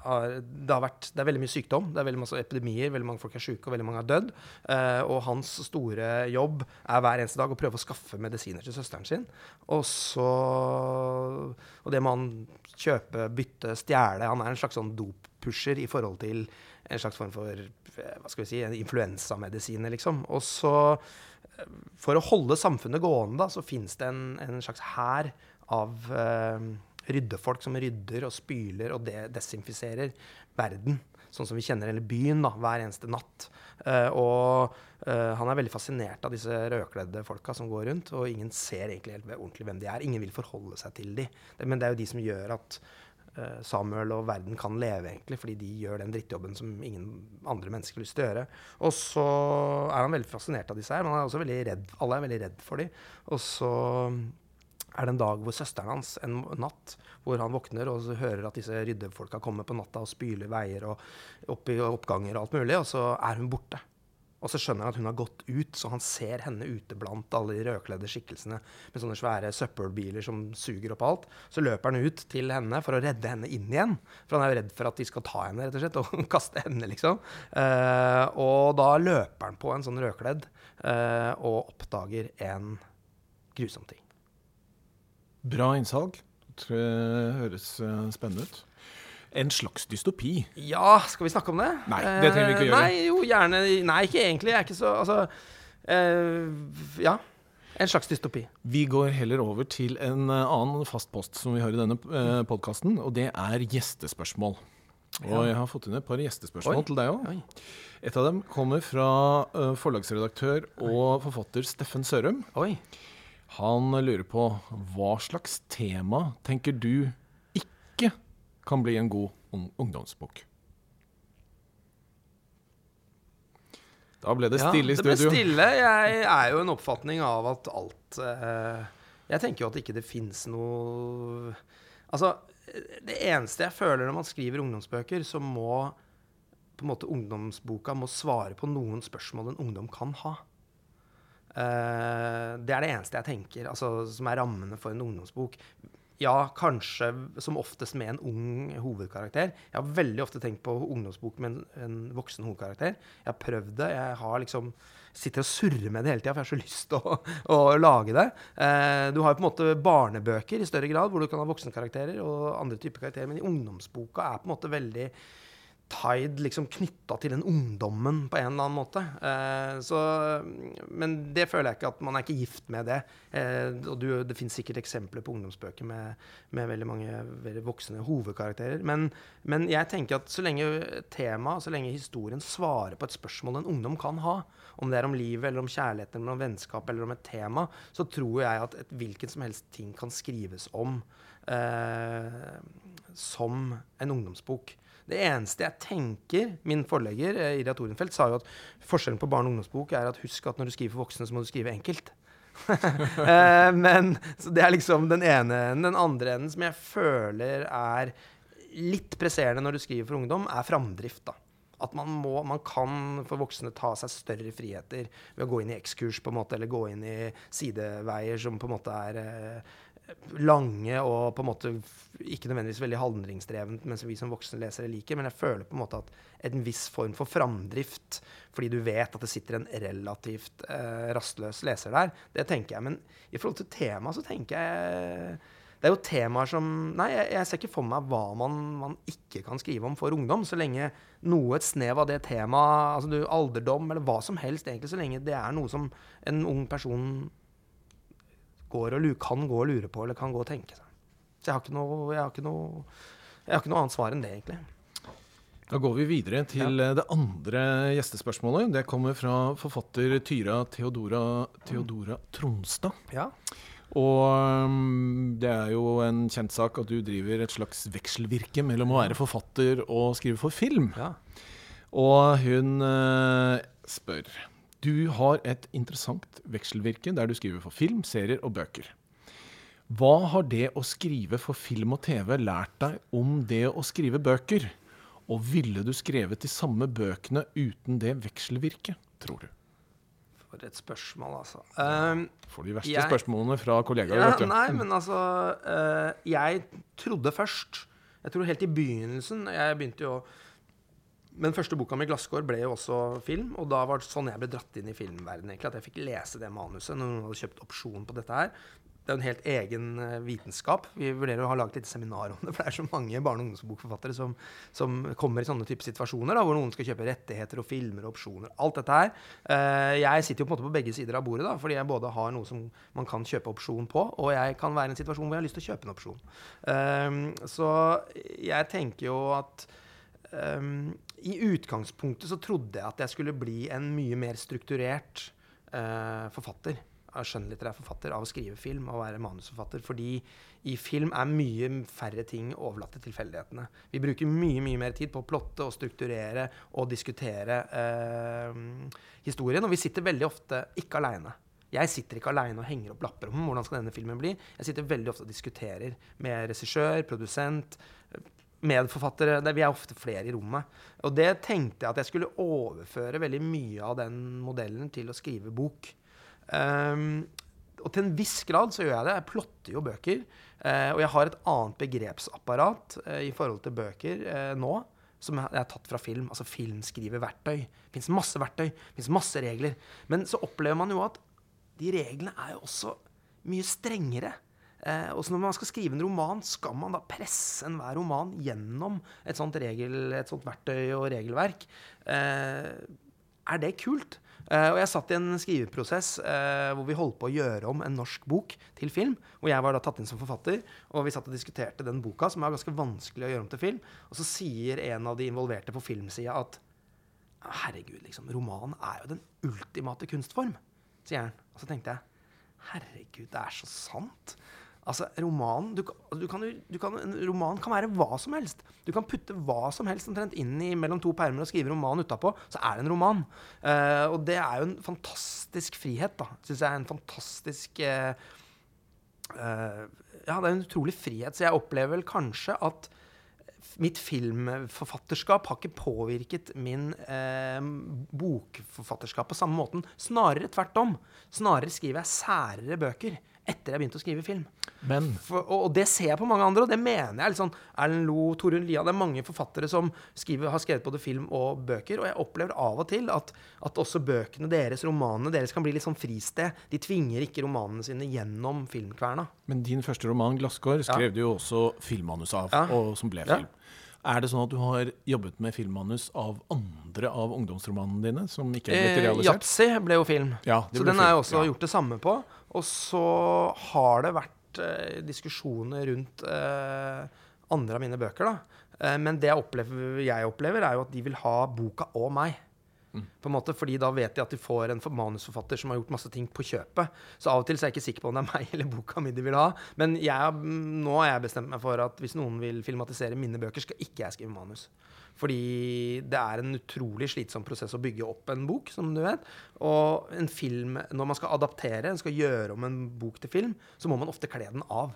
har, det, har vært, det er veldig mye sykdom, det er veldig masse epidemier, veldig mange folk er syke, og veldig mange er dødd. Eh, og hans store jobb er hver eneste dag å prøve å skaffe medisiner til søsteren sin. Og så Og det må han kjøpe, bytte, stjele. Han er en slags sånn doppusher i forhold til en slags form for hva skal vi si, influensamedisiner, liksom. Og så for å holde samfunnet gående, da, så fins det en, en slags hær av uh, ryddefolk som rydder og spyler og de desinfiserer verden. Sånn som vi kjenner hele byen da, hver eneste natt. Uh, og uh, han er veldig fascinert av disse rødkledde folka som går rundt. Og ingen ser egentlig helt ordentlig hvem de er. Ingen vil forholde seg til dem. Men det er jo de som gjør at Samuel og verden kan leve, egentlig, fordi de gjør den drittjobben som ingen andre mennesker har lyst til å gjøre. Og så er han veldig fascinert av disse her, men han er også veldig redd. alle er veldig redd for dem. Og så er det en dag hvor søsteren hans, en natt, hvor han våkner og hører at disse ryddefolka kommer på natta og spyler veier og opp i oppganger og alt mulig, og så er hun borte. Og så skjønner han at hun har gått ut, så han ser henne ute blant alle de rødkledde skikkelsene med sånne svære søppelbiler som suger opp alt. Så løper han ut til henne for å redde henne inn igjen. For han er jo redd for at de skal ta henne rett og slett, og kaste henne, liksom. Eh, og da løper han på en sånn rødkledd eh, og oppdager en grusom ting. Bra innsalg. Det høres eh, spennende ut. En slags dystopi. Ja, skal vi snakke om det? Nei, det trenger vi ikke gjøre. Nei, jo, gjerne Nei, ikke egentlig. Jeg er ikke så Altså uh, Ja. En slags dystopi. Vi går heller over til en eh, annen fast post som vi har i denne eh, podkasten, og det er gjestespørsmål. Og jeg har fått inn et par gjestespørsmål Oi. til deg òg. Et av dem kommer fra eh, forlagsredaktør og forfatter Steffen Sørum. Oi. Han lurer på hva slags tema tenker du ikke kan bli en god ungdomsbok? Da ble det stille i studio. det ble stille. Jeg er jo en oppfatning av at alt eh, Jeg tenker jo at ikke det fins noe Altså, det eneste jeg føler når man skriver ungdomsbøker, så må på en måte ungdomsboka må svare på noen spørsmål en ungdom kan ha. Eh, det er det eneste jeg tenker, altså, som er rammene for en ungdomsbok. Ja, kanskje som oftest med en ung hovedkarakter. Jeg har veldig ofte tenkt på ungdomsbok med en, en voksen hovedkarakter. Jeg har prøvd det. Jeg har liksom sitter og surrer med det hele tida, for jeg har så lyst til å, å lage det. Eh, du har jo på en måte barnebøker i større grad, hvor du kan ha voksenkarakterer og andre typer karakterer, men i ungdomsboka er på en måte veldig tied, liksom knytta til den ungdommen på en eller annen måte. Eh, så, men det føler jeg ikke at man er ikke gift med det. Eh, og du, det fins sikkert eksempler på ungdomsbøker med, med veldig mange veldig voksne hovedkarakterer. Men, men jeg tenker at så lenge temaet, så lenge historien svarer på et spørsmål en ungdom kan ha, om det er om livet eller om kjærlighet eller om vennskap eller om et tema, så tror jeg at et hvilken som helst ting kan skrives om eh, som en ungdomsbok. Det eneste jeg tenker Min forlegger, Iria Ira Torenfeldt, sa jo at forskjellen på barn- og ungdomsbok er at husk at når du skriver for voksne, så må du skrive enkelt. Eh, men det er liksom den ene enden. Den andre enden som jeg føler er litt presserende når du skriver for ungdom, er framdrift. da. At man, må, man kan for voksne ta seg større friheter ved å gå inn i X-kurs på en måte, eller gå inn i sideveier som på en måte er eh, lange og på en måte ikke nødvendigvis veldig handlingsdrevent, men som vi som voksne lesere liker. Men jeg føler på en måte at en viss form for framdrift, fordi du vet at det sitter en relativt eh, rastløs leser der, det tenker jeg. Men i forhold til temaet så tenker jeg det er jo temaer som Nei, jeg, jeg ser ikke for meg hva man, man ikke kan skrive om for ungdom, så lenge noe, et snev av det temaet, altså alderdom eller hva som helst, egentlig, så lenge det er noe som en ung person går og, kan gå og lure på, eller kan gå og tenke seg. Så jeg har ikke noe, jeg har ikke noe, jeg har ikke noe annet svar enn det, egentlig. Da går vi videre til ja. det andre gjestespørsmålet. Det kommer fra forfatter Tyra Theodora, Theodora Tronstad. Ja. Og um, det er jo en kjent sak at du driver et slags vekselvirke mellom å være forfatter og skrive for film. ja. Og hun eh, spør Du har et interessant vekselvirke der du skriver for film, serier og bøker. Hva har det å skrive for film og TV lært deg om det å skrive bøker? Og ville du skrevet de samme bøkene uten det vekselvirket, tror du? For et spørsmål, altså. Um, For de verste Jeg- spørsmålene fra kollegaer. Ja, vet du. nei, men altså uh, Jeg trodde først Jeg tror helt i begynnelsen Jeg begynte jo Men første boka mi, 'Glasskår', ble jo også film. Og da var det sånn jeg ble dratt inn i filmverdenen. At jeg fikk lese det manuset når noen hadde kjøpt opsjon på dette her. Det er jo en helt egen eh, vitenskap. Vi vurderer å ha laget et seminar om det. For det er så mange barne- og ungdomsbokforfattere som, som kommer i sånne type situasjoner, da, hvor noen skal kjøpe rettigheter og filmer og opsjoner. Alt dette her. Eh, jeg sitter jo på en måte på begge sider av bordet, da, fordi jeg både har noe som man kan kjøpe opsjon på, og jeg kan være i en situasjon hvor jeg har lyst til å kjøpe en opsjon. Um, så jeg tenker jo at I utgangspunktet så trodde jeg at jeg skulle bli en mye mer strukturert uh, forfatter. Skjønnlitterær forfatter av å skrive film og være manusforfatter. Fordi i film er mye færre ting overlatt til tilfeldighetene. Vi bruker mye mye mer tid på å plotte og strukturere og diskutere uh, historien. Og vi sitter veldig ofte ikke aleine. Jeg sitter ikke aleine og henger opp lapper om hvordan skal denne filmen bli. Jeg sitter veldig ofte og diskuterer med regissør, produsent, medforfattere. Det, vi er ofte flere i rommet. Og det tenkte jeg at jeg skulle overføre veldig mye av den modellen til å skrive bok. Um, og til en viss grad så gjør jeg det. Jeg plotter jo bøker. Uh, og jeg har et annet begrepsapparat uh, i forhold til bøker uh, nå. Som jeg har tatt fra film. Altså filmskriveverktøy. Det fins masse verktøy. Fins masse regler. Men så opplever man jo at de reglene er jo også mye strengere. Eh, og så når man skal skrive en roman, skal man da presse enhver roman gjennom et sånt, regel, et sånt verktøy og regelverk. Eh, er det kult? Eh, og jeg satt i en skriveprosess eh, hvor vi holdt på å gjøre om en norsk bok til film. Hvor jeg var da tatt inn som forfatter, og vi satt og diskuterte den boka, som er ganske vanskelig å gjøre om til film. Og så sier en av de involverte på filmsida at herregud, liksom, roman er jo den ultimate kunstform, sier han. Og så tenkte jeg herregud, det er så sant. Altså, romanen, du, du kan, du kan, En roman kan være hva som helst. Du kan putte hva som helst omtrent inn i mellom to permer og skrive roman utapå, så er det en roman. Uh, og det er jo en fantastisk frihet, da. Syns jeg er en fantastisk uh, uh, Ja, det er en utrolig frihet. Så jeg opplever vel kanskje at mitt filmforfatterskap har ikke påvirket min bokforfatterskap på samme måten. Snarere tvert om. Snarere skriver jeg særere bøker etter jeg begynte å skrive film. Men For, og, og, det ser jeg på mange andre, og det mener jeg. Liksom, Erlend Lo, Torunn Lia Det er mange forfattere som skriver, har skrevet både film og bøker. Og jeg opplever av og til at, at, også bøkene deres, romanene deres, kan bli litt sånn fristed. De tvinger ikke romanene sine gjennom filmkverna. Men din første roman, 'Glasskår', skrev ja. du jo også filmmanus av, ja. og som ble film. Ja. Er det sånn at du har jobbet med filmmanus av andre av ungdomsromanene dine? som ikke er blitt realisert? Eh, ble jo film. Ja, så den har jeg også gjort det samme på. Og så har det vært eh, diskusjoner rundt eh, andre av mine bøker. da. Eh, men det jeg opplever, jeg opplever, er jo at de vil ha boka og meg. Mm. På en måte, fordi da vet de at de får en manusforfatter som har gjort masse ting på kjøpet. Så av og til så er jeg ikke sikker på om det er meg eller boka mi de vil ha. Men jeg, nå har jeg bestemt meg for at hvis noen vil filmatisere mine bøker, skal ikke jeg skrive manus. Fordi det er en utrolig slitsom prosess å bygge opp en bok, som du vet. Og en film, når man skal adaptere, skal gjøre om en bok til film, så må man ofte kle den av.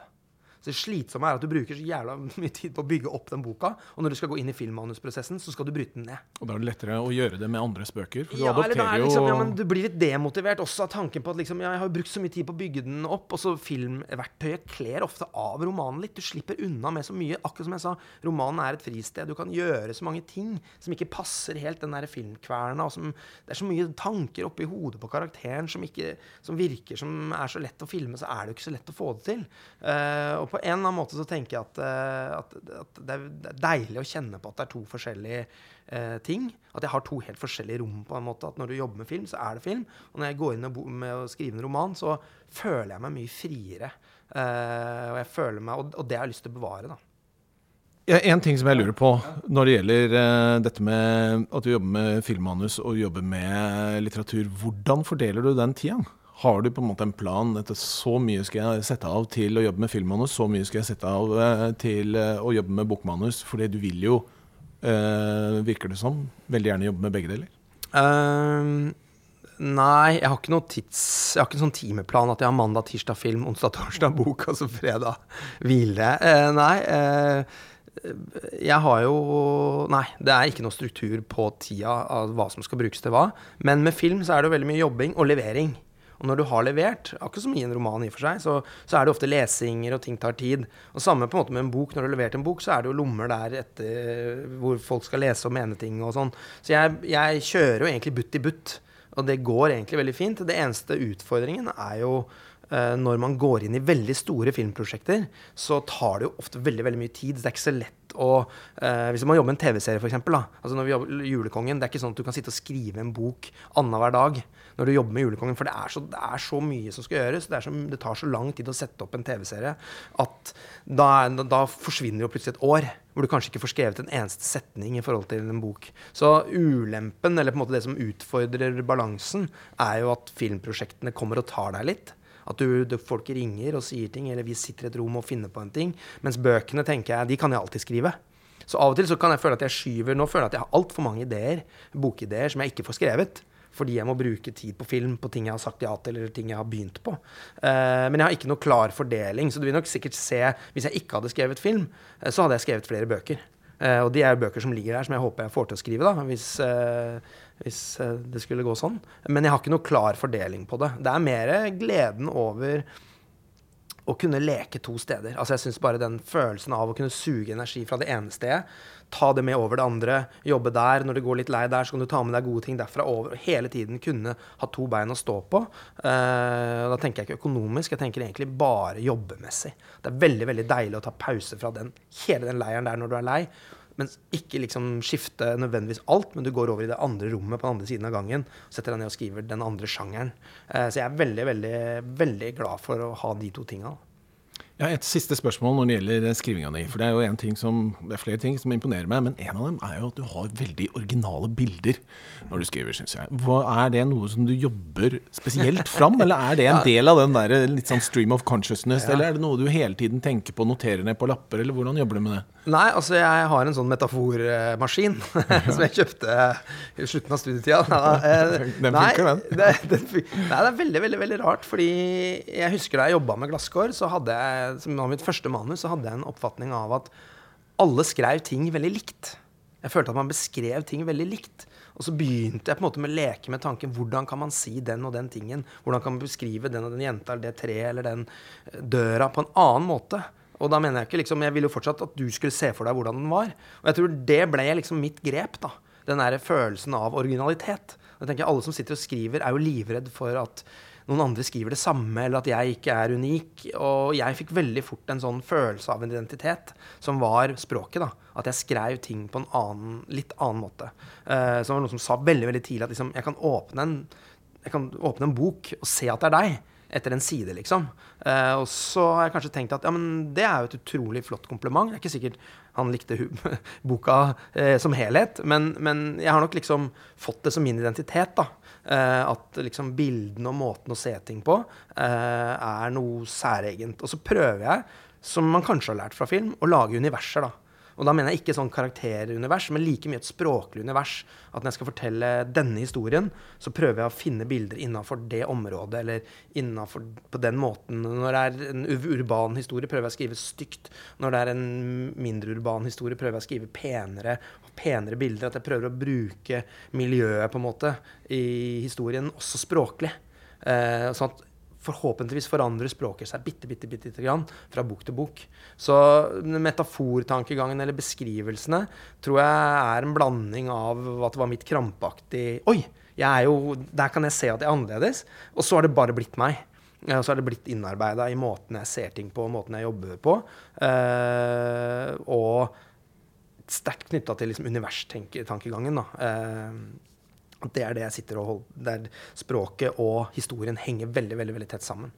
Så det slitsomme er at du bruker så jævla mye tid på å bygge opp den boka, og når du skal gå inn i filmmanusprosessen, så skal du bryte den ned. Og da er det lettere å gjøre det med andres bøker? For du ja, adopterer liksom, jo ja, men Du blir litt demotivert også av tanken på at liksom, ja, jeg har brukt så mye tid på å bygge den opp, og så filmverktøyet kler ofte av romanen litt. Du slipper unna med så mye. Akkurat som jeg sa, romanen er et fristed. Du kan gjøre så mange ting som ikke passer helt den der filmkverna. Som, det er så mye tanker oppi hodet på karakteren som, ikke, som virker som er så lett å filme, så er det jo ikke så lett å få det til. Uh, og på en eller annen måte så tenker jeg at, uh, at, at, det er deilig å kjenne på at det er to forskjellige eh, ting. At jeg har to helt forskjellige rom. på en måte, At når du jobber med film, så er det film. Og når jeg går inn med å skrive en roman, så føler jeg meg mye friere. Eh, og, jeg føler meg, og, og, det har jeg lyst til å bevare. da. Ja, en ting som jeg lurer på når det gjelder uh, dette med at du jobber med filmmanus og jobber med litteratur. Hvordan fordeler du den tida? Har du på en måte en plan? etter så mye skal jeg sette av til å jobbe med filmmanus, så mye skal jeg sette av eh, til eh, å jobbe med bokmanus. Fordi du vil jo, eh, virker det som, veldig gjerne jobbe med begge deler. Um, nei, jeg har ikke noe tids... Jeg har ikke en sånn timeplan at jeg har mandag, tirsdag film, onsdag, torsdag bok, altså fredag hvile. Uh, nei. Uh, jeg har jo Nei, det er ikke noe struktur på tida av hva som skal brukes til hva. Men med film så er det veldig mye jobbing og levering. Og når du har levert, akkurat som i en roman i og for seg, så, så, er det ofte lesinger, og ting tar tid. Og samme på en måte med en bok. Når du har levert en bok, så er det jo lommer der etter hvor folk skal lese og mene ting og sånn. Så jeg, jeg kjører jo egentlig butt i butt. Og det går egentlig veldig fint. Det eneste utfordringen er jo uh, når man går inn i veldig store filmprosjekter, så tar det jo ofte veldig, veldig mye tid. Så det er ikke så lett å eh, Hvis man jobber med en TV-serie, f.eks. Altså når vi jobber Julekongen, det er ikke sånn at du kan sitte og skrive en bok annenhver dag når du jobber med Julekongen. For det er så, det er så mye som skal gjøres. Det, så, det, tar så lang tid å sette opp en TV-serie at da, da, forsvinner jo plutselig et år. Hvor du kanskje ikke får skrevet en eneste setning i forhold til en bok. Så ulempen, eller på en måte det som utfordrer balansen, er jo at filmprosjektene kommer og tar deg litt. At du, du, folk ringer og sier ting, eller vi sitter i et rom og finner på en ting. Mens bøkene tenker jeg, de kan jeg alltid skrive. Så av og til så kan jeg føle at jeg skyver Nå føler jeg at jeg har altfor mange ideer, bokideer som jeg ikke får skrevet. Fordi jeg må bruke tid på film på ting jeg har sagt ja til, eller ting jeg har begynt på. Uh, men jeg har ikke noe klar fordeling. Så du vil nok sikkert se Hvis jeg ikke hadde skrevet film, uh, så hadde jeg skrevet flere bøker. Uh, og de er jo bøker som ligger der, som jeg håper jeg får til å skrive, da, hvis, hvis det skulle gå sånn. Men jeg har ikke noe klar fordeling på det. Det er mer gleden over å kunne leke to steder. Altså jeg synes bare den følelsen av å kunne suge energi fra det ene stedet, ta det med over det andre, jobbe der. Når du går litt lei der, så kan du ta med deg gode ting derfra over. Hele tiden kunne ha to bein å stå på. Uh, da tenker jeg ikke økonomisk, jeg tenker egentlig bare jobbemessig. Det er veldig veldig deilig å ta pause fra den, hele den leiren der når du er lei. Men ikke liksom skifte nødvendigvis alt, men du går over i det andre rommet på den andre siden av gangen. Setter deg ned og skriver den andre sjangeren. Uh, så jeg er veldig, veldig, veldig glad for å ha de to tinga. Ja, Et siste spørsmål når det gjelder skrivinga di. For det er jo en ting som, det er flere ting som imponerer meg, men en av dem er jo at du har veldig originale bilder når du skriver, syns jeg. Hva, er det noe som du jobber spesielt fram, eller er det en del av den der litt sånn stream of consciousness, ja. eller er det noe du hele tiden tenker på, noterer ned på lapper, eller hvordan jobber du med det? Nei, altså jeg har en sånn metaformaskin som jeg kjøpte i slutten av studietida. den funker, den. Det, det, nei, det er veldig, veldig veldig rart. Fordi jeg husker da jeg jobba med glasskår, så hadde jeg som var mitt første manus, så hadde jeg en oppfatning av at alle skrev ting veldig likt. Jeg følte at man beskrev ting veldig likt. Og så begynte jeg på en måte med å leke med tanken hvordan kan man si den og den tingen? Hvordan kan man beskrive den og den jenta eller det treet eller den døra på en annen måte? Og da mener jeg ikke liksom, Jeg ville jo fortsatt at du skulle se for deg hvordan den var. Og jeg tror det ble liksom mitt grep. da. Den der følelsen av originalitet. Jeg tenker Alle som sitter og skriver, er jo livredd for at noen andre skriver det samme, eller at jeg ikke er unik. Og jeg fikk veldig fort en sånn følelse av en identitet, som var språket. da. At jeg skrev ting på en annen, litt annen måte. Uh, så var noen som sa veldig veldig tidlig at liksom, jeg, kan åpne en, jeg kan åpne en bok og se at det er deg etter en side, liksom. Uh, og så har jeg kanskje tenkt at ja, men det er jo et utrolig flott kompliment. Det er ikke sikkert han likte boka uh, som helhet, men, men, jeg har nok liksom fått det som min identitet, da. Uh, at liksom bildene og måten å se ting på er noe særegent. Og så prøver jeg, som man kanskje har lært fra film, å lage universer, da. Og da mener jeg ikke sånn karakterunivers, men like mye et språklig univers. At når jeg skal fortelle denne historien, så prøver jeg å finne bilder innafor det området, eller innafor på den måten. Når det er en urban historie, prøver jeg å skrive stygt. Når det er en mindre urban historie, prøver jeg å skrive penere penere bilder. At jeg prøver å bruke miljøet på en måte i historien, også språklig. Eh, sånn at forhåpentligvis forandrer språket seg bitte, bitte, bitte, bitte grann fra bok til bok. Så metafortankegangen eller beskrivelsene tror jeg er en blanding av at det var mitt krampaktig Oi! Er jo, der kan jeg se at jeg er annerledes. Og så har det bare blitt meg. Og så har det blitt innarbeida i måten jeg ser ting på, måten jeg jobber på. Uh, og sterkt knytta til liksom universtankegangen. da. Det er det jeg sitter og holder Der språket og historien henger veldig, veldig, veldig tett sammen.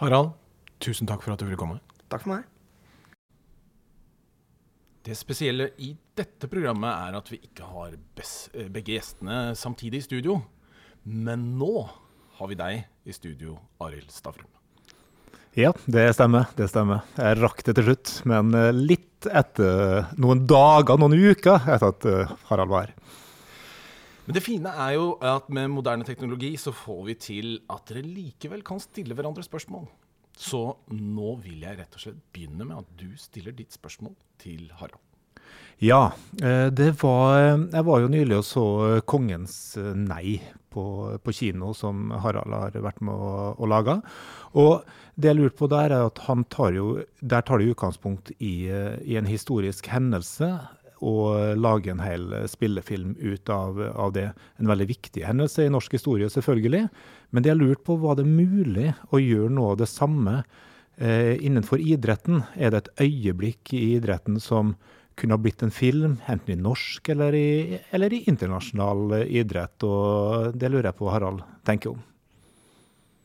Harald, tusen takk for at du ville komme. Takk for meg. Det spesielle i dette programmet er at vi ikke har eh, begge gjestene samtidig i studio. Men nå har vi deg i studio, Arild Stavrum. Ja, det stemmer. Det stemmer. Jeg rakk det til slutt, men eh, litt etter noen dager, noen uker etter at eh, Harald var her. Men det fine er jo at med moderne teknologi så får vi til at dere likevel kan stille hverandre spørsmål. Så nå vil jeg rett og slett begynne med at du stiller ditt spørsmål til Harald. Ja, eh, var Jeg var jo nylig og så 'Kongens nei' på, på kino, som Harald har vært med å, å lage. Og det jeg lurte på der, er at han tar jo, der tar det utgangspunkt i, i en historisk hendelse og lage en hel spillefilm ut av, av, det. En veldig viktig hendelse i norsk historie, selvfølgelig. Men de jeg lurt på, var det mulig å gjøre noe av det samme eh, innenfor idretten? Er det et øyeblikk i idretten som kunne ha blitt en film, enten i norsk eller i, eller i internasjonal idrett? Og det lurer jeg på Harald tenker om.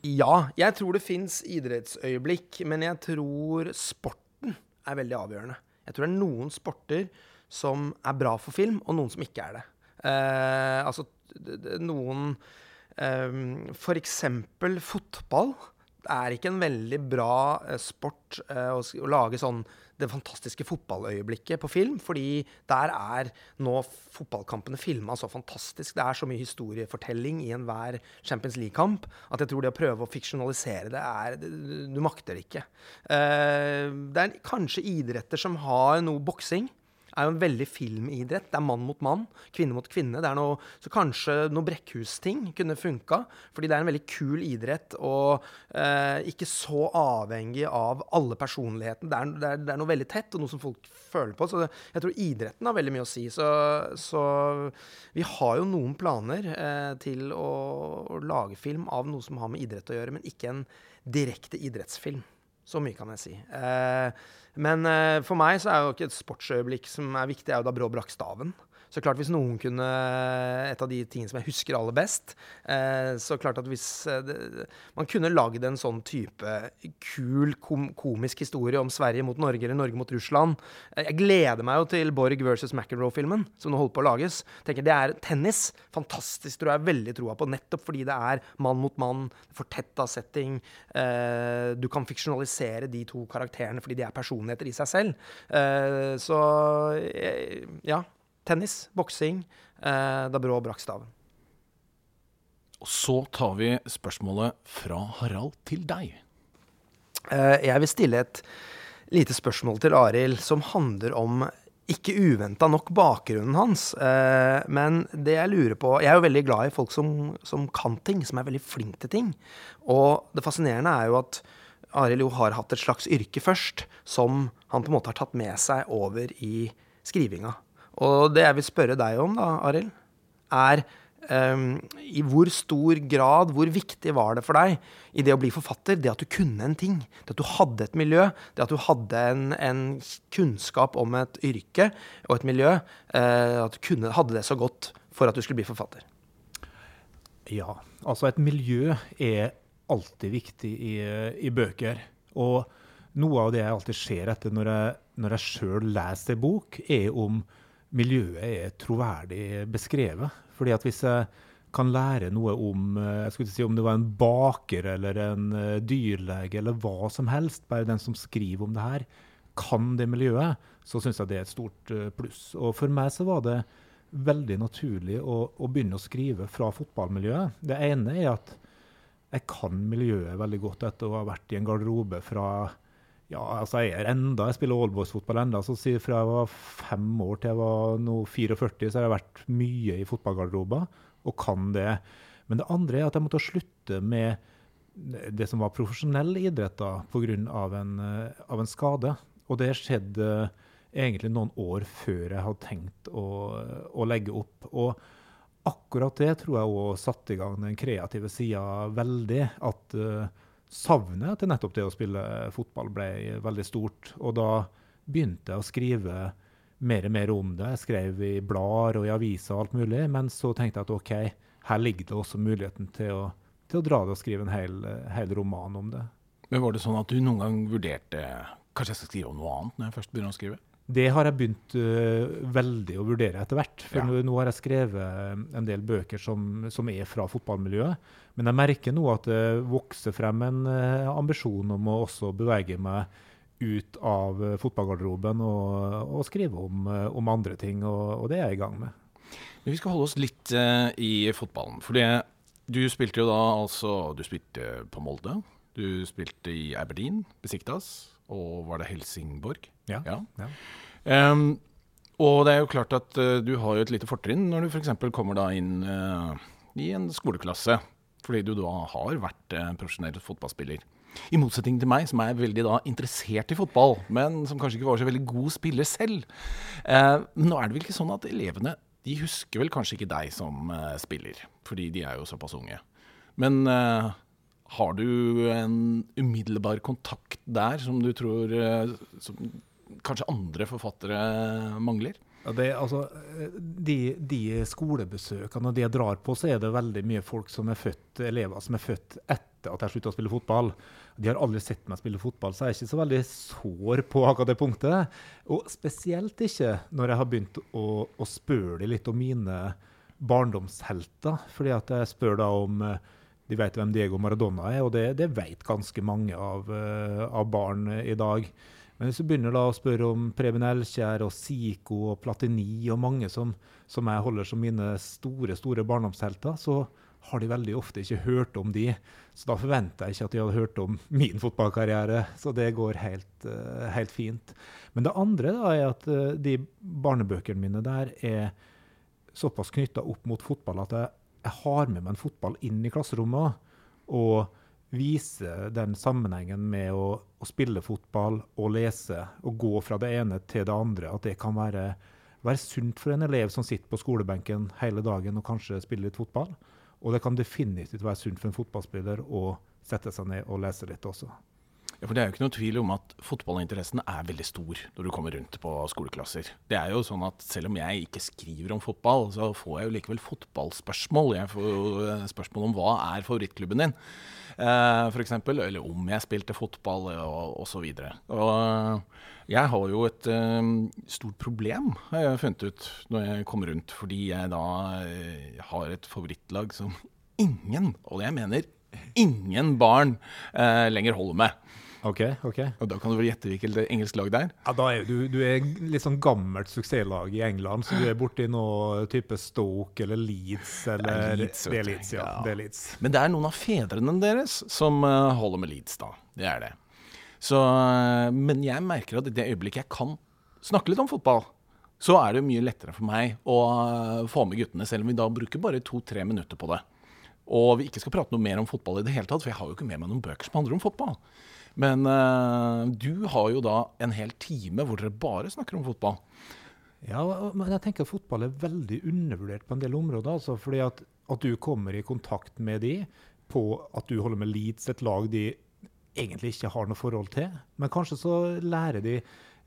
Ja, jeg tror det fins idrettsøyeblikk, men jeg tror sporten er veldig avgjørende. Jeg tror det er noen sporter som er bra for film, og noen som ikke er det. Eh, altså noen eh, For eksempel fotball er ikke en veldig bra eh, sport eh, å, å, lage sånn det fantastiske fotballøyeblikket på film. Fordi der er nå fotballkampene filma så fantastisk. Det er så mye historiefortelling i enhver Champions League-kamp at jeg tror det å prøve å fiksjonalisere det er Du makter det ikke. Eh, det er kanskje idretter som har noe boksing er jo en veldig filmidrett. Det er mann mot mann, kvinne mot kvinne. Det er noe, så kanskje noe Brekkhus-ting kunne funka. Fordi det er en veldig kul idrett og eh, ikke så avhengig av alle personlighetene. Det, det, det er, noe veldig tett, og noe som folk føler på. Så det, jeg tror idretten har veldig mye å si. Så, så vi har jo noen planer eh, til å, å lage film av noe som har med idrett å gjøre, men ikke en direkte idrettsfilm. Så mye kan jeg si. Eh, men eh, for meg så er jo ikke et sportsøyeblikk som er viktig, er jo da Brå brakk staven. Så klart hvis noen kunne Et av de tingene som jeg husker aller best eh, Så klart at hvis eh, man kunne lagd en sånn type kul, kom, komisk historie om Sverige mot Norge eller Norge mot Russland eh, Jeg gleder meg jo til Borg versus McEnroe-filmen, som nå holder på å lages. Tenker Det er tennis. Fantastisk, tror jeg. Veldig troa på. Nettopp fordi det er mann mot mann, fortetta setting. Du kan fiksjonalisere de to karakterene fordi de er personligheter i seg selv. Så ja tennis, boksing, eh, da Brå brakk staven. Og så tar vi spørsmålet fra Harald til deg. Eh, jeg vil stille et lite spørsmål til Arild som handler om ikke uventa nok bakgrunnen hans. Eh, men det jeg lurer på Jeg er jo veldig glad i folk som, som kan ting, som er veldig flinke til ting. Og det fascinerende er jo at Arild jo har hatt et slags yrke først, som han på en måte har tatt med seg over i skrivinga. Og det jeg vil spørre deg om, da, Arild, er um, i hvor stor grad, hvor viktig var det for deg i det å bli forfatter, det at du kunne en ting? Det at du hadde et miljø, det at du hadde en, en kunnskap om et yrke og et miljø, uh, at du kunne, hadde det så godt for at du skulle bli forfatter? Ja, altså et miljø er alltid viktig i, i bøker. Og noe av det jeg alltid ser etter når jeg, når sjøl leser en bok, er om miljøet er troverdig beskrevet. Fordi at hvis jeg kan lære noe om eh, jeg skulle si om det var en baker eller en uh, dyrlege eller hva som helst, bare den som skriver om det her, kan det miljøet, så syns jeg det er et stort uh, pluss. Og for meg så var det veldig naturlig å, å, begynne å skrive fra fotballmiljøet. Det ene er at jeg kan miljøet veldig godt etter å ha vært i en garderobe fra ja, altså jeg er enda, jeg spiller Aalborgsfotball enda, så Fra jeg var fem år til jeg var nå 44, så har jeg vært mye i fotballgarderober og kan det. Men det andre er at jeg måtte slutte med det som var profesjonell idrett da, pga. En, av en skade. Og det skjedde egentlig noen år før jeg hadde tenkt å, å legge opp. Og akkurat det tror jeg òg satte i gang den kreative sida veldig. At uh, savnet til nettopp det å spille fotball ble veldig stort. Og da begynte jeg å skrive mer og mer om det. Jeg skrev i blader og i aviser og alt mulig. Men så tenkte jeg at OK, her ligger det også muligheten til å, til å dra det og skrive en hel, hel, roman om det. Men Var det sånn at du noen gang vurderte kanskje jeg skal skrive om noe annet når jeg først begynner å skrive? Det har jeg begynt uh, veldig å vurdere etter hvert. For ja. nå, nå, har jeg skrevet en del bøker som, som, er fra fotballmiljøet. Men jeg merker nå at det vokser frem en uh, ambisjon om å også bevege meg ut av uh, fotballgarderoben og, og, skrive om, om andre ting. Og, og, det er jeg i gang med. Men vi skal holde oss litt i fotballen. For du spilte jo da altså Du spilte på Molde. Du spilte i Aberdeen, Besiktas, og var det Helsingborg? Ja. ja. ja. Um, og det er jo klart at uh, du har jo et lite fortrinn når du f.eks. kommer da inn uh, i en skoleklasse, fordi du da har vært uh, profesjonell fotballspiller. I motsetning til meg, som er veldig da interessert i fotball, men som kanskje ikke var så veldig god spiller selv. nå er det vel ikke sånn at elevene de husker vel kanskje ikke deg som spiller, fordi de er jo såpass unge. Men har du en umiddelbar kontakt der som du tror som kanskje andre forfattere mangler? Ja, det, altså, de, de, skolebesøkene og de jeg drar på, så er det veldig mye folk som er født, elever som er født etter at jeg slutta å spille fotball. De har aldri sett meg spille fotball, så jeg er ikke så veldig sår på akkurat det punktet. Og spesielt ikke når jeg har begynt å, å spørre dem litt om mine barndomshelter. fordi at jeg spør da om de vet hvem Diego Maradona er, og det, det vet ganske mange av, uh, av barn i dag. Men hvis du begynner da å spørre om Preben Elkjær og Zico og Platini og mange som, som, jeg holder som mine store store barndomshelter, så har de veldig ofte ikke hørt om de. Så da forventer jeg ikke at de hadde hørt om min fotballkarriere. Så det går helt, uh, helt fint. Men det andre da er at de barnebøkene mine der er såpass knytta opp mot fotball at jeg, jeg, har med meg en fotball inn i klasserommet. Og vise den sammenhengen med å, å, spille fotball og lese, og gå fra det ene til det andre, at det kan være, være sunt for en elev som sitter på skolebenken hele dagen og kanskje spiller litt fotball. Og det kan definitivt være sunt for en fotballspiller å sette seg ned og lese litt også. Ja, for Det er jo ikke noe tvil om at fotballinteressen er veldig stor når du kommer rundt på skoleklasser. Det er jo sånn at Selv om jeg ikke skriver om fotball, så får jeg jo likevel fotballspørsmål. Jeg får jo eh, spørsmål om hva er favorittklubben din, eh, f.eks. Eller om jeg spilte fotball, og osv. Jeg har jo et stort problem, har jeg funnet ut når jeg kommer rundt. Fordi jeg da har et favorittlag som ingen, og jeg mener ingen barn, lenger holder med. Ok, ok. Og Da kan du vel gjette hvilket engelsk lag det er? Ja, da er du, du er litt sånn gammelt suksesslag i England, så du er borti noe type Stoke eller Leeds eller Det er Leeds, Det er Leeds, ja. ja. Det er Leeds. Men det er noen av fedrene deres som uh, holder med Leeds, da. Det er det. Så, uh, men jeg merker at i det øyeblikket jeg kan snakke litt om fotball, så er det mye lettere for meg å uh, få med guttene, selv om vi da bruker bare to-tre minutter på det. Og vi ikke skal prate noe mer om fotball i det hele tatt, for jeg har jo ikke med meg noen bøker som handler om fotball. Men uh, du har jo da en hel time hvor dere bare snakker om fotball. Ja, men jeg tenker at fotball er veldig undervurdert på en del områder. Altså, fordi at, at du kommer i kontakt med de på at du holder med Leeds, et lag de egentlig ikke har noe forhold til. Men kanskje så lærer de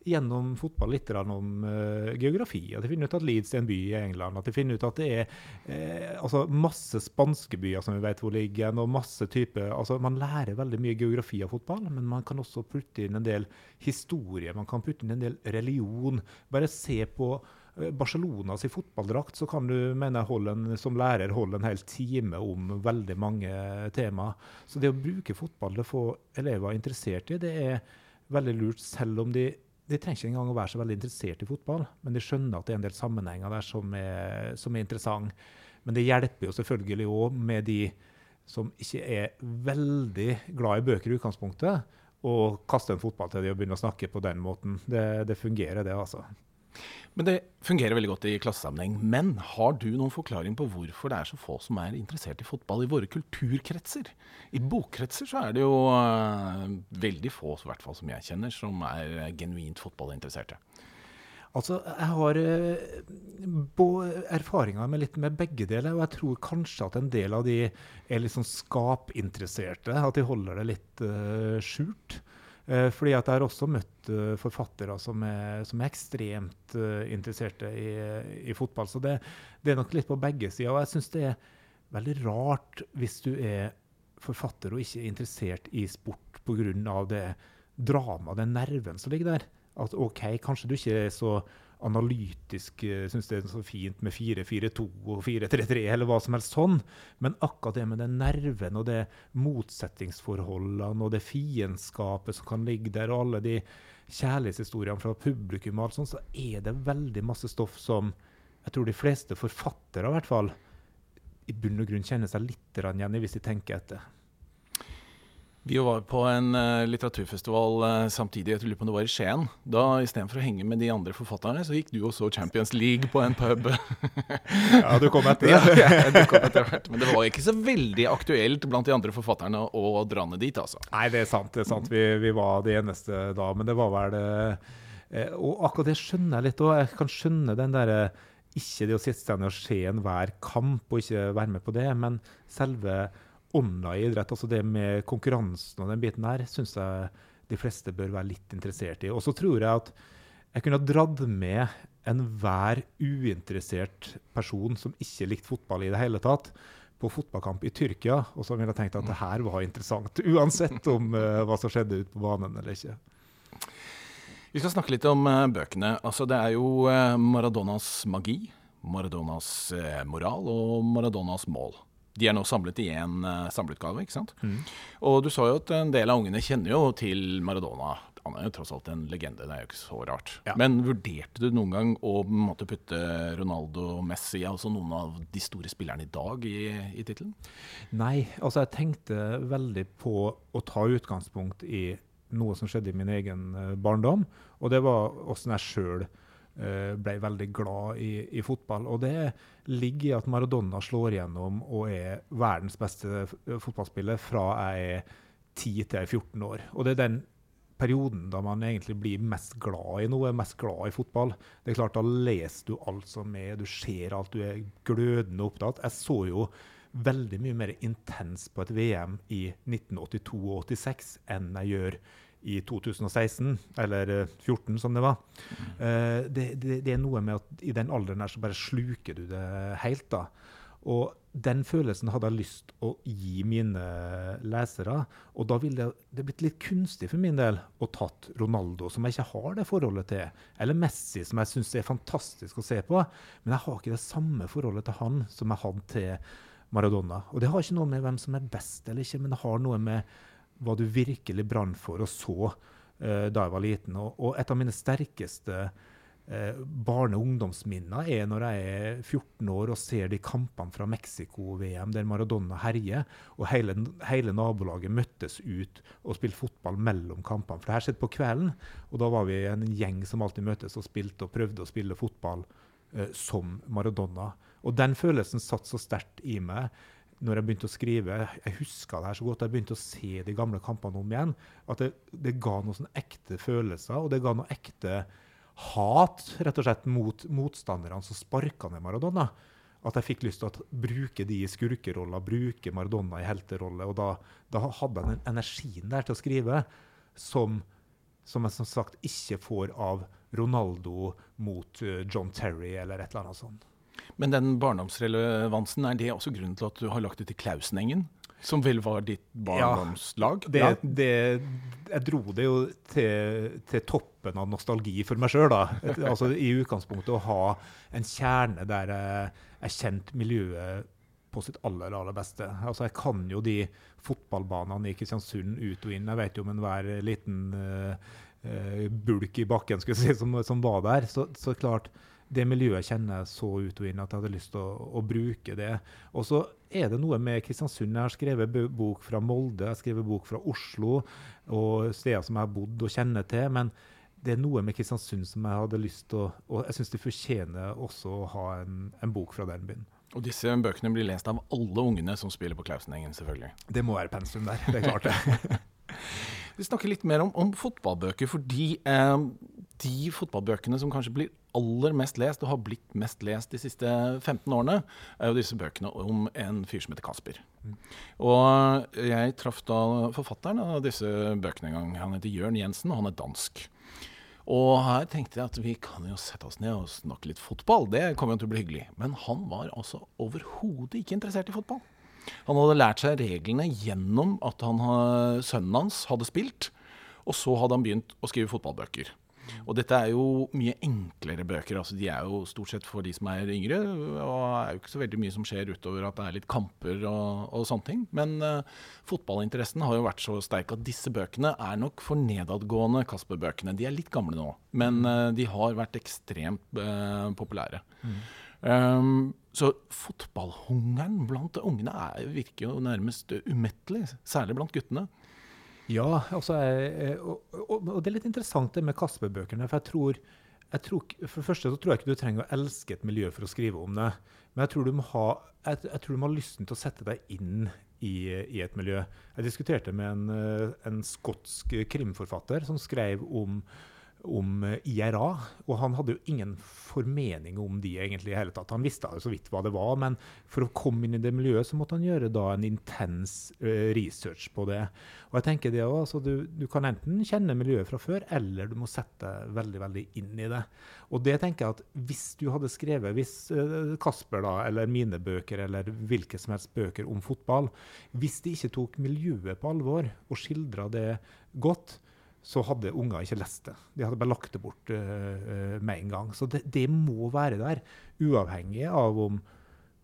gjennom fotball litt om uh, geografi. At de finner ut at Leeds er en by i England. At de finner ut at det er uh, altså masse spanske byer som vi vet hvor ligger. og masse type, altså Man lærer veldig mye geografi av fotball, men man kan også putte inn en del historie. Man kan putte inn en del religion. Bare se på uh, Barcelonas i fotballdrakt, så kan du mener holde som lærer holde en hel time om veldig mange tema. Så det å bruke fotball det få elever interessert i, det er veldig lurt, selv om de de trenger ikke engang å være så veldig interessert i fotball, men de skjønner at det er en del sammenhenger der som er, som er interessant. Men det hjelper jo selvfølgelig òg med de som ikke er veldig glad i bøker i utgangspunktet, å kaste en fotball til de og begynne å snakke på den måten. Det, det fungerer, det, altså. Men det fungerer veldig godt i klassesammenheng. Men har du noen forklaring på hvorfor det er så få som er interessert i fotball i våre kulturkretser? I bokkretser så er det jo uh, veldig få, i hvert fall som jeg kjenner, som er genuint fotballinteresserte. Altså, jeg har uh, erfaringer med litt med begge deler, og jeg tror kanskje at en del av de er litt sånn skapinteresserte. At de holder det litt uh, skjult. Eh, fordi at jeg har også møtt uh, forfattere som er, som er ekstremt uh, interesserte i, i, fotball. Så det, det, er nok litt på begge sider. Og jeg syns det er veldig rart hvis du er forfatter og ikke er interessert i sport pga. det dramaet, den nerven som ligger der. At OK, kanskje du ikke er så analytisk uh, syns det er så fint med 4-4-2 og 4-3-3 eller hva som helst sånn, men akkurat det med den nerven og det motsetningsforholdene og det fiendskapet som kan ligge der, og alle de kjærlighetshistoriene fra publikum, og alt sånt, så er det veldig masse stoff som jeg tror de fleste forfattere i hvert fall i bunn og grunn kjenner seg litt igjen i, hvis de tenker etter. Vi var på en uh, litteraturfestival uh, samtidig, jeg lurer på om det var i Skien. Da istedenfor å henge med de andre forfatterne, så gikk du og så Champions League på en pub. ja, du kom etter ja, ja, du kom etter hvert. Men det var ikke så veldig aktuelt blant de andre forfatterne å dra ned dit, altså. Nei, det er sant. det er sant. Vi, vi var de eneste da. Men det var vel uh, Og akkurat det skjønner jeg litt òg. Jeg kan skjønne den derre ikke det å sitte seg ned og se enhver kamp og ikke være med på det, men selve ånda i idrett, altså det med konkurransen og den biten der, syns jeg de fleste bør være litt interessert i. Og så tror jeg at jeg kunne ha dratt med enhver uinteressert person som ikke likte fotball i det hele tatt, på fotballkamp i Tyrkia, og så ville jeg tenkt at det her var interessant, uansett om uh, hva som skjedde ute på banen eller ikke. Vi skal snakke litt om uh, bøkene. Altså, det er jo uh, Maradonas magi, Maradonas moral og Maradonas mål. De er nå samlet i én uh, samleutgave. ikke sant? Mm. Og du sa jo at en del av ungene kjenner jo til Maradona. Han er jo tross alt en legende, det er jo ikke så rart. Ja. Men vurderte du noen gang å måtte putte Ronaldo Messi, altså noen av de store spillerne i dag, i, i tittelen? Nei, altså jeg tenkte veldig på å ta utgangspunkt i noe som skjedde i min egen uh, barndom, og det var åssen jeg sjøl Eh, ble veldig glad i, i, fotball. Og det ligger i at Maradona slår igjennom og er verdens beste fotballspiller fra jeg er 10 til jeg er 14 år. Og det er den perioden da man egentlig blir mest glad i noe, mest glad i fotball. Det er klart, Da leser du alt som er, du ser alt, du er glødende opptatt. Jeg så jo veldig mye mer intens på et VM i 1982 og 86 enn jeg gjør i 2016, eller 2014 som det var. Uh, det, det, det, er noe med at i den alderen her så bare sluker du det helt. da. Og den følelsen hadde jeg lyst å gi mine lesere. Og da ville det blitt litt kunstig for min del å tatt Ronaldo, som jeg ikke har det forholdet til, eller Messi, som jeg syns er fantastisk å se på. Men jeg har ikke det samme forholdet til han som jeg hadde til Maradona. Og det har ikke noe med hvem som er best eller ikke, men det har noe med hva du virkelig brant for og så uh, da jeg var liten. Og, og et av mine sterkeste uh, barne- og ungdomsminner er når jeg er 14 år og ser de kampene fra Mexico-VM der Maradona herjer, og hele, hele, nabolaget møttes ut og spilte fotball mellom kampene. For det her skjedde på kvelden, og da var vi en gjeng som alltid møttes og spilte og prøvde å spille fotball uh, som Maradona. Og den følelsen satt så sterkt i meg når jeg begynte å skrive, jeg huska det her så godt, jeg begynte å se de gamle kampene om igjen, at det, det ga noen sånne ekte følelser, og det ga noe ekte hat rett og slett mot motstanderne som sparka ned Maradona. At jeg fikk lyst til å bruke de i skurkeroller, bruke Maradona i helterolle. Og da, da, hadde jeg den energien der til å skrive som, som jeg som sagt ikke får av Ronaldo mot uh, John Terry eller et eller annet sånt. Men den barndomsrelevansen, er det også grunnen til at du har lagt det til Klausenengen? Som vel var ditt barndomslag? Ja, det. Det, jeg dro det jo til, til toppen av nostalgi for meg sjøl. Altså, I utgangspunktet å ha en kjerne der jeg, jeg kjente miljøet på sitt aller aller beste. Altså, jeg kan jo de fotballbanene i Kristiansund ut og inn. Jeg vet jo om enhver liten uh, uh, bulk i bakken skulle si, som, som var der. Så, så klart, det miljøet kjenner jeg så ut og inn at jeg hadde lyst til å, å, bruke det. Og så er det noe med Kristiansund. Jeg har skrevet bok fra Molde, jeg har skrevet bok fra Oslo og steder som jeg har bodd og kjenner til. men det er noe med Kristiansund som jeg hadde lyst til å Og jeg syns det fortjener også å ha en, en, bok fra den byen. Og disse bøkene blir lest av alle ungene som spiller på Klausenengen, selvfølgelig. Det må være pensum der. Det er klart, det. Vi snakker litt mer om, om fotballbøker, fordi eh, de fotballbøkene som kanskje blir aller mest lest, og har blitt mest lest de siste 15 årene, er jo disse bøkene om en fyr som heter Kasper. Og jeg traff da forfatteren av disse bøkene en gang. Han heter Jørn Jensen, og han er dansk. Og her tenkte jeg at vi kan jo sette oss ned og snakke litt fotball. Det kommer jo til å bli hyggelig. Men han var altså overhodet ikke interessert i fotball. Han hadde lært seg reglene gjennom at han, sønnen hans hadde spilt. Og så hadde han begynt å skrive fotballbøker. Og dette er jo mye enklere bøker. altså De er jo stort sett for de som er yngre. Og er jo ikke så veldig mye som skjer utover at det er litt kamper og, og sånne ting. Men uh, fotballinteressen har jo vært så sterk at disse bøkene er nok for nedadgående Kasper-bøkene. De er litt gamle nå, men uh, de har vært ekstremt uh, populære. Mm. Um, så fotballhungeren blant ungene er, virker jo nærmest umettelig, særlig blant guttene. Ja, altså, jeg, og, og, og, det er litt interessant det med Kasper-bøkene. For jeg tror, jeg tror, for det første så tror jeg ikke du trenger å elske et miljø for å skrive om det. Men jeg tror du må ha, jeg, jeg tror du må ha lysten til å sette deg inn i, i et miljø. Jeg diskuterte med en, en skotsk krimforfatter som skrev om om eh, IRA, og han hadde jo ingen formening om de egentlig i hele tatt. Han visste jo så vidt hva det var, men for å komme inn i det miljøet, så måtte han gjøre da en intens uh, research på det. Og jeg tenker det også, altså du, du, kan enten kjenne miljøet fra før, eller du må sette veldig veldig inn i det. Og det tenker jeg at hvis du hadde skrevet, hvis uh, Kasper da, eller mine bøker, eller hvilke som helst bøker om fotball, hvis de ikke tok miljøet på alvor og skildra det godt, så hadde unger ikke lest det. De hadde bare lagt det bort uh, med en gang. Så det, det, må være der, uavhengig av om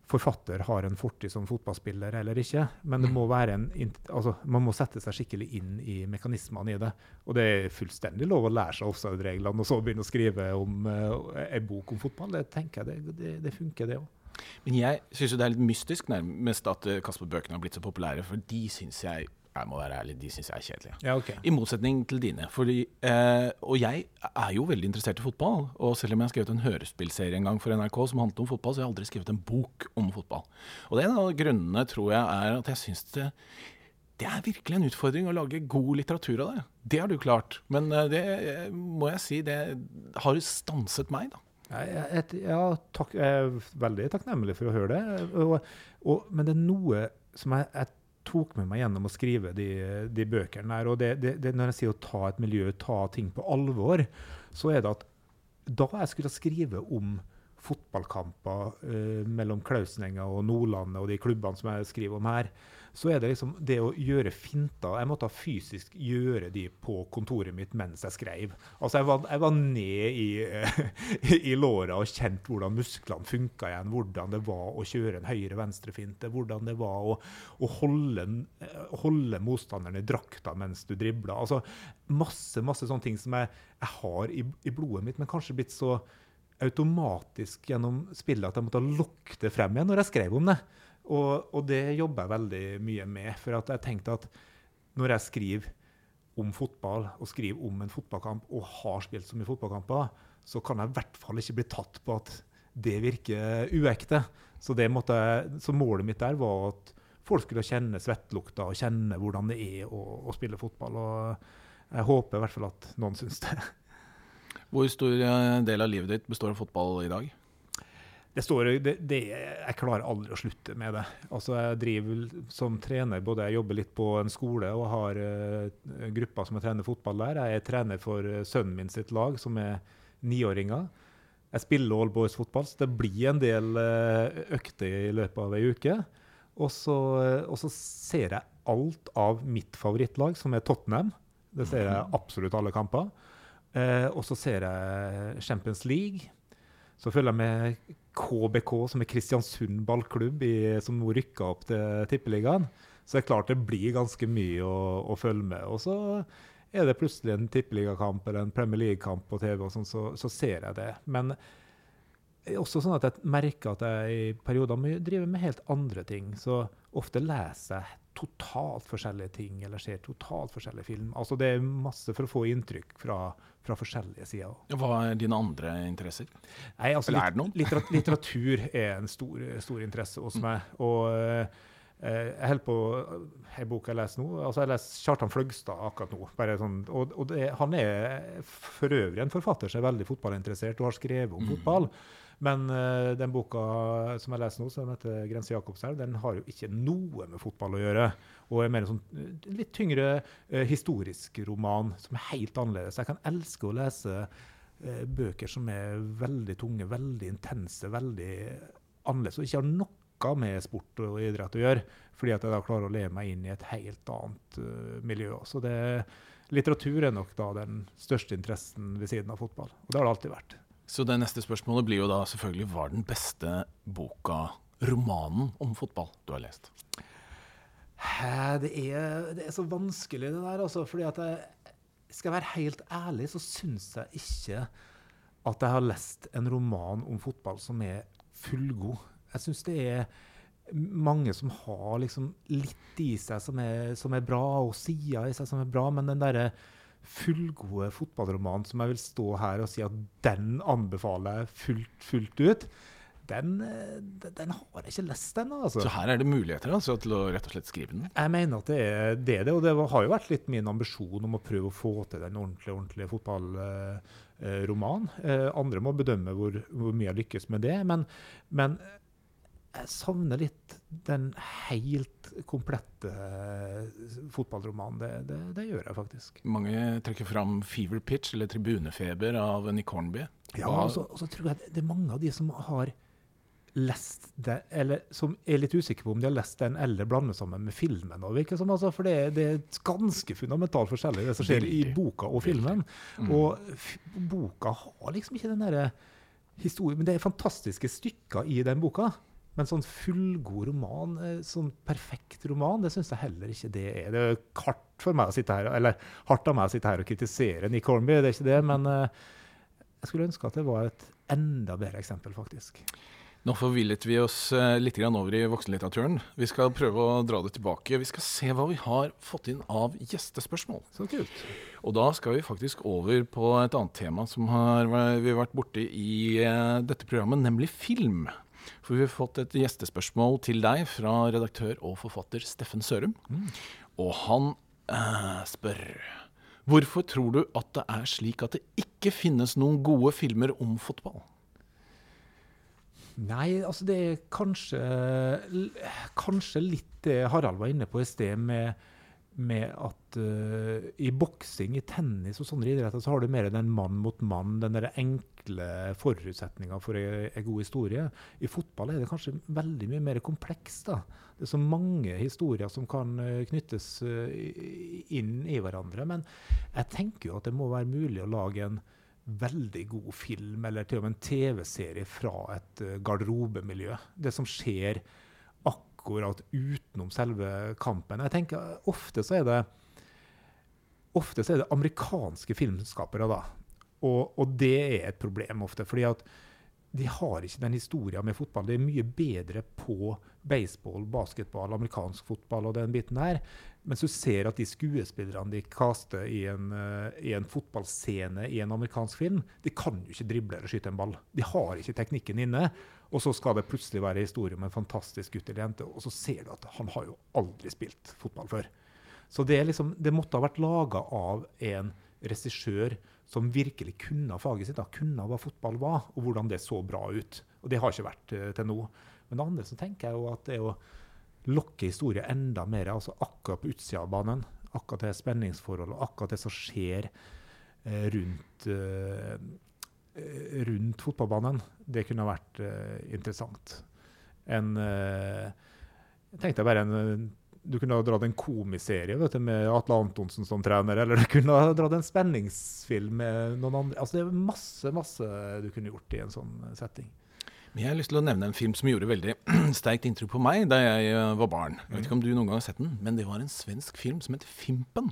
forfatter har en fortid som fotballspiller eller ikke. Men det mm. må være en, altså, man må sette seg skikkelig inn i mekanismene i det. Og det er fullstendig lov å lære seg offside-reglene og så begynne å skrive om uh, en bok om fotball. Det tenker jeg det, det, det funker, det òg. Men jeg syns det er litt mystisk nærmest at Kasper-bøkene har blitt så populære, for de syns jeg jeg må være ærlig, de syns jeg er kjedelige. Ja, okay. I motsetning til dine. Fordi, eh, og jeg er jo veldig interessert i fotball. Og selv om jeg har skrevet en hørespillserie en gang for NRK som handlet om fotball, så har jeg aldri skrevet en bok om fotball. Og det er en av grunnene, tror jeg, er at jeg syns det det er virkelig en utfordring å lage god litteratur av det. Det har du klart. Men eh, det eh, må jeg si, det har stanset meg, da. Jeg, ja, takk, jeg er veldig takknemlig for å høre det. Og, og, men det er noe som jeg, jeg tok med meg gjennom å skrive de, de bøkene der. Og det, det, det, når jeg sier å ta et miljø, ta ting på alvor, så er det at da jeg skulle skrive om fotballkamper eh, mellom Klausenenga og Nordlandet og de klubbene som jeg skriver om her, så er det liksom det å gjøre finter Jeg måtte fysisk gjøre de på kontoret mitt mens jeg skrev. Altså Jeg var, jeg var ned i, i låra og kjent hvordan musklene funka igjen. Hvordan det var å kjøre en høyre-venstre-finte. Hvordan det var å, å holde, holde, motstanderen i drakta mens du dribla. Altså masse, masse sånne ting som jeg, jeg har i, i blodet mitt, men kanskje blitt så automatisk gjennom spillet at jeg måtte det frem igjen når jeg skrev om det. Og, og det jobber jeg veldig mye med. For jeg tenkte at når jeg skriver om fotball, og skriver om en fotballkamp, og har spilt så mye fotballkamper, så kan jeg i hvert fall ikke bli tatt på at det virker uekte. Så, måtte, så målet mitt der var at folk skulle kjenne svettelukta og kjenne hvordan det er å, å spille fotball. Og jeg håper i hvert fall at noen syns det. Hvor stor eh, del av livet ditt består av fotball i dag? Det står, det, det, jeg klarer aldri å slutte med det. Altså Jeg driver som trener, både jeg jobber litt på en skole og har uh, grupper som jeg trener fotball der. Jeg er trener for uh, sønnen min sitt lag, som er niåringer. Jeg spiller all boys-fotball, så det blir en del uh, økter i løpet av ei uke. Og så, og så ser jeg alt av mitt favorittlag, som er Tottenham. Det ser jeg mhm. absolutt alle kamper. Uh, og så ser jeg Champions League. Så følger jeg med KBK, som er Kristiansund ballklubb, i, som nå rykka opp til Tippeligaen. Så det er klart det blir ganske mye å, å følge med. Og så er det plutselig en tippeligakamp eller en Premier League-kamp på TV, og sånn, så, så, ser jeg det. Men også sånn at jeg merker at jeg i perioder driver med helt andre ting. Så ofte leser jeg totalt forskjellige ting, eller ser totalt forskjellige film. Altså Det er masse for å få inntrykk fra, fra forskjellige sider. Hva er dine andre interesser? Nei, altså, eller er det noen? Litter litteratur er en stor, stor interesse hos mm. meg. og uh, jeg holder på ei bok jeg leser nå. altså Jeg leser Kjartan Fløgstad akkurat nå. Sånn, og, og det, Han er for øvrig en forfatter som er veldig fotballinteressert og har skrevet om mm. fotball. Men uh, den boka som jeg leser nå, som heter 'Grense Jakobselv', den har jo ikke noe med fotball å gjøre. Og er mer en sånn litt tyngre eh, historisk roman som er helt annerledes. Jeg kan elske å lese eh, bøker som er veldig tunge, veldig intense, veldig annerledes, og ikke har noe med sport og idrett å gjøre. Fordi at jeg da klarer å leve meg inn i et helt annet miljø. Så det, litteratur er nok da den største interessen ved siden av fotball. Og det har det alltid vært. Så det neste spørsmålet blir jo da selvfølgelig hva er den beste boka, romanen om fotball, du har lest? Det er, det er så vanskelig, det der. Altså, fordi at jeg skal være helt ærlig, så syns jeg ikke at jeg har lest en roman om fotball som er fullgod. Jeg syns det er mange som har liksom litt i seg som er, som er bra, og sider i seg som er bra, men den derre fullgode fotballromanen som jeg vil stå her og si at den anbefaler jeg fullt, fullt ut, den, eh, den, har jeg ikke lest ennå. Altså. Så her er det muligheter altså, til å rett og slett skrive den? Jeg mener at det er det, og det har jo vært litt min ambisjon om å prøve å få til en ordentlig, ordentlig fotballroman. Eh, andre må bedømme hvor, hvor, mye jeg lykkes med det. Men, men jeg savner litt den helt komplette uh, fotballromanen. Det, det, det, gjør jeg faktisk. Mange trekker fram 'Fever Pitch' eller 'Tribunefeber' av Nick Hornby. Ja, og så, og så tror jeg det er mange av de som har lest det, eller som er litt usikre på om de har lest den eller blander sammen med filmen. Som, altså, for det, det, er ganske fundamentalt forskjellig, det som skjer i boka og filmen. Mm. Og boka har liksom ikke den derre historien Men det er fantastiske stykker i den boka. Men sånn fullgod roman, eh, sånn perfekt roman, det syns jeg heller ikke det er. Det er hardt for meg å sitte her, eller hardt av meg å sitte her og kritisere Nick Hornby, det er ikke det. Men uh, jeg skulle ønske at det var et enda bedre eksempel, faktisk. Nå forvillet vi oss uh, litt over i voksenlitteraturen. Vi skal prøve å dra det tilbake. Vi skal se hva vi har fått inn av gjestespørsmål. Så kult. Og da skal vi faktisk over på et annet tema som har, vi har vært borti i uh, dette programmet, nemlig film. For vi har fått et gjestespørsmål til deg fra redaktør og forfatter Steffen Sørum. Mm. Og han øh, spør Hvorfor tror du at det er slik at det ikke finnes noen gode filmer om fotball? Nei, altså det er kanskje, kanskje litt det Harald var inne på i sted, med, med at uh, i boksing, i tennis og sånne idretter, så har du mer den mann mot mann, den der enkle forutsetninga for en god historie. I fotball er det kanskje veldig mye mer komplekst. da. Det er så mange historier som kan uh, knyttes inn i hverandre. Men jeg tenker jo at det må være mulig å lage en veldig god film, eller til og med en TV-serie fra et uh, garderobemiljø. Det som skjer akkurat utenom selve kampen. Jeg tenker Ofte så er det, ofte så er det amerikanske filmskapere, da. Og, og, det er et problem ofte. fordi at de har ikke den historien med fotball. Det er mye bedre på baseball, basketball, amerikansk fotball og den biten her. Mens du ser at de skuespillerne de kaster i en, uh, i en, fotballscene i en amerikansk film, de kan jo ikke drible eller skyte en ball. De har ikke teknikken inne. Og så skal det plutselig være historie om en fantastisk gutt eller jente, og så ser du at han har jo aldri spilt fotball før. Så det, liksom, det måtte ha vært laga av en regissør som virkelig kunne faget sitt, da, kunne hva fotball var, og hvordan det så bra ut. Og det har ikke vært uh, til nå. Men det andre så tenker jeg jo at det er å lokke historien enda mer, altså akkurat på utsida av banen. Akkurat det spenningsforholdet, akkurat det som skjer uh, rundt, uh, rundt fotballbanen. Det kunne vært interessant. En Jeg tenkte bare en du kunne ha dratt en komiserie vet du, med Atle Antonsen som trener, eller du kunne ha dratt en spenningsfilm med noen andre. Altså, det er masse, masse du kunne gjort i en sånn setting. Men jeg har lyst til å nevne en film som gjorde veldig sterkt inntrykk på meg da jeg eh, var barn. Jeg vet ikke om du noen gang har sett den, men det var en svensk film som het Fimpen.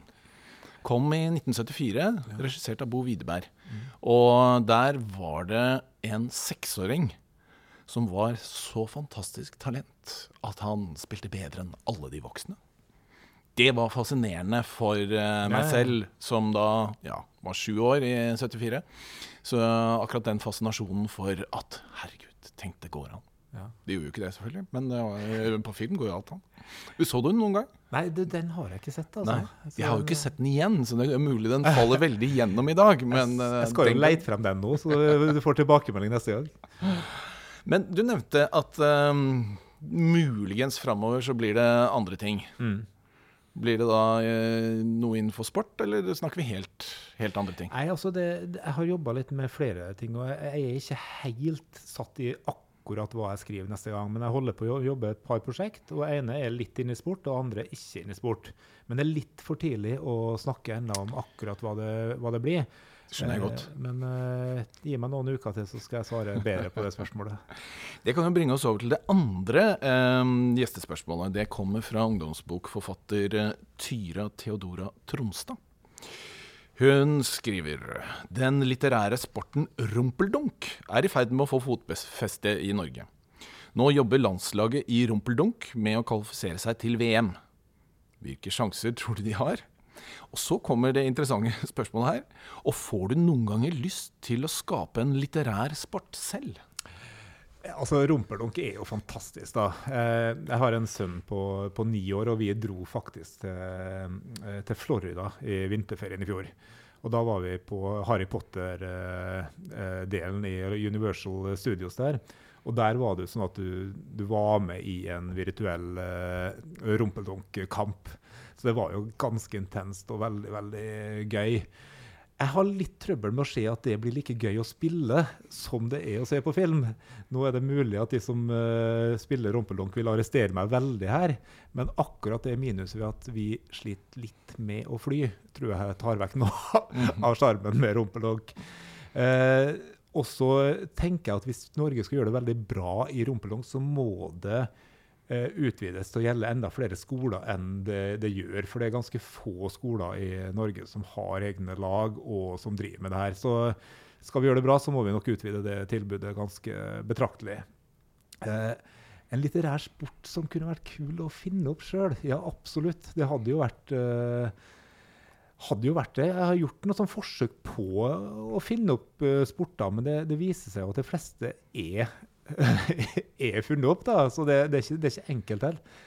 Kom i 1974, regissert av Bo Widerberg. Og der var det en seksåring som var så fantastisk talent at han spilte bedre enn alle de voksne. Det var fascinerende for uh, meg selv, som da ja, var sju år i 74. Så akkurat den fascinasjonen for at herregud Tenk, det går an. Ja. Det gjorde jo ikke det, selvfølgelig, men var, på film går jo alt an. Du Så den noen gang? Nei, du, den har jeg ikke sett. altså. Nei, jeg har jo ikke sett den igjen, så det er mulig den faller veldig gjennom i dag. Men, jeg, jeg skal jo leite frem den nå, så du får tilbakemelding neste gang. Men du nevnte at um, muligens framover så blir det andre ting. Mm. Blir det da eh, noe innenfor sport, eller snakker vi helt, helt andre ting? Nei, altså det, Jeg har jobba litt med flere ting, og jeg, er ikke helt satt i akkurat hva jeg skriver neste gang. Men jeg holder på å jobbe et par prosjekt, og ene er litt inne i sport, og andre ikke inne i sport. Men det er litt for tidlig å snakke ennå om akkurat hva det, hva det blir. Skjønner jeg godt. Eh, men uh, gi meg noen uker til, så skal jeg svare bedre på det spørsmålet. Det kan jo bringe oss over til det andre um, gjestespørsmålet. Det kommer fra ungdomsbokforfatter Tyra Theodora Tronstad. Hun skriver den litterære sporten rumpeldunk er i ferd med å få fotfeste i Norge. Nå jobber landslaget i rumpeldunk med å kvalifisere seg til VM. Hvilke sjanser tror du de har? Og så kommer det interessante spørsmålet her. Og får du noen ganger lyst til å skape en litterær sport selv? Altså, Rumpelunk er jo fantastisk, da. Eh, jeg har en sønn på, på ni år, og vi dro faktisk til, eh, til, Florida i vinterferien i fjor. Og da var vi på Harry Potter-delen i Universal Studios der. Og der var det sånn at du, du var med i en virtuell uh, rumpeldunk-kamp. Så det var jo ganske intenst og veldig, veldig gøy. Jeg har litt trøbbel med å se at det blir like gøy å spille som det er å se på film. Nå er det mulig at de som uh, spiller rumpeldunk, vil arrestere meg veldig her. Men akkurat det minuset ved at vi sliter litt med å fly, tror jeg tar vekk noe av sjarmen med rumpeldunk. Uh, og så tenker jeg at hvis Norge skal gjøre det veldig bra i rumpeldunk, så må det Eh, utvides til å gjelde enda flere skoler enn det, det, gjør. For det er ganske få skoler i Norge som har egne lag og som driver med det her. Så skal vi gjøre det bra, så må vi nok utvide det tilbudet ganske betraktelig. Eh, en litterær sport som kunne vært kul å finne opp sjøl? Ja, absolutt. Det hadde jo vært eh, hadde jo vært det. Jeg har gjort noe sånn forsøk på å finne opp uh, sporter, men det, det, viser seg at de fleste er er funnet opp, da. Så det, det, er, ikke, det er, ikke, enkelt heller.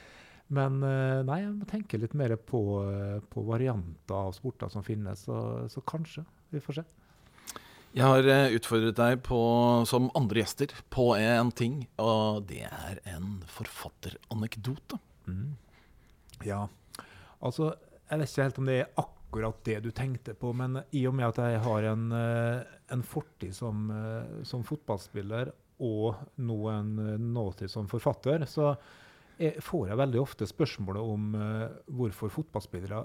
Men eh, nei, jeg må tenke litt mer på, eh, på varianter av sporter som finnes. Så, så, kanskje. Vi får se. Jeg har eh, utfordret deg på, som andre gjester på en ting, og det er en forfatteranekdote. Mm. Ja, altså Jeg vet ikke helt om det er akkurat det du tenkte på, men i og med at jeg har en, en fortid som, som, fotballspiller og nå en nåtid som forfatter, så jeg får jeg veldig ofte spørsmålet om uh, hvorfor fotballspillere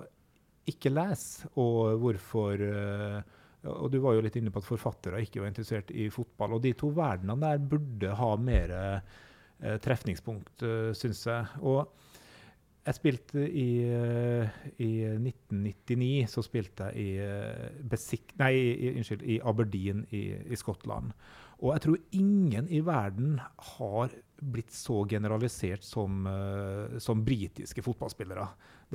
ikke leser, og hvorfor uh, og Du var jo litt inne på at forfattere ikke var interessert i fotball. og De to verdenene der burde ha mer uh, trefningspunkt, uh, eh, syns jeg. Og jeg spilte i, i 1999 så spilte jeg i, Besik nei, i, unnskyld, i Aberdeen i, i Skottland. Og jeg tror ingen i verden har blitt så generalisert som, uh, som britiske fotballspillere.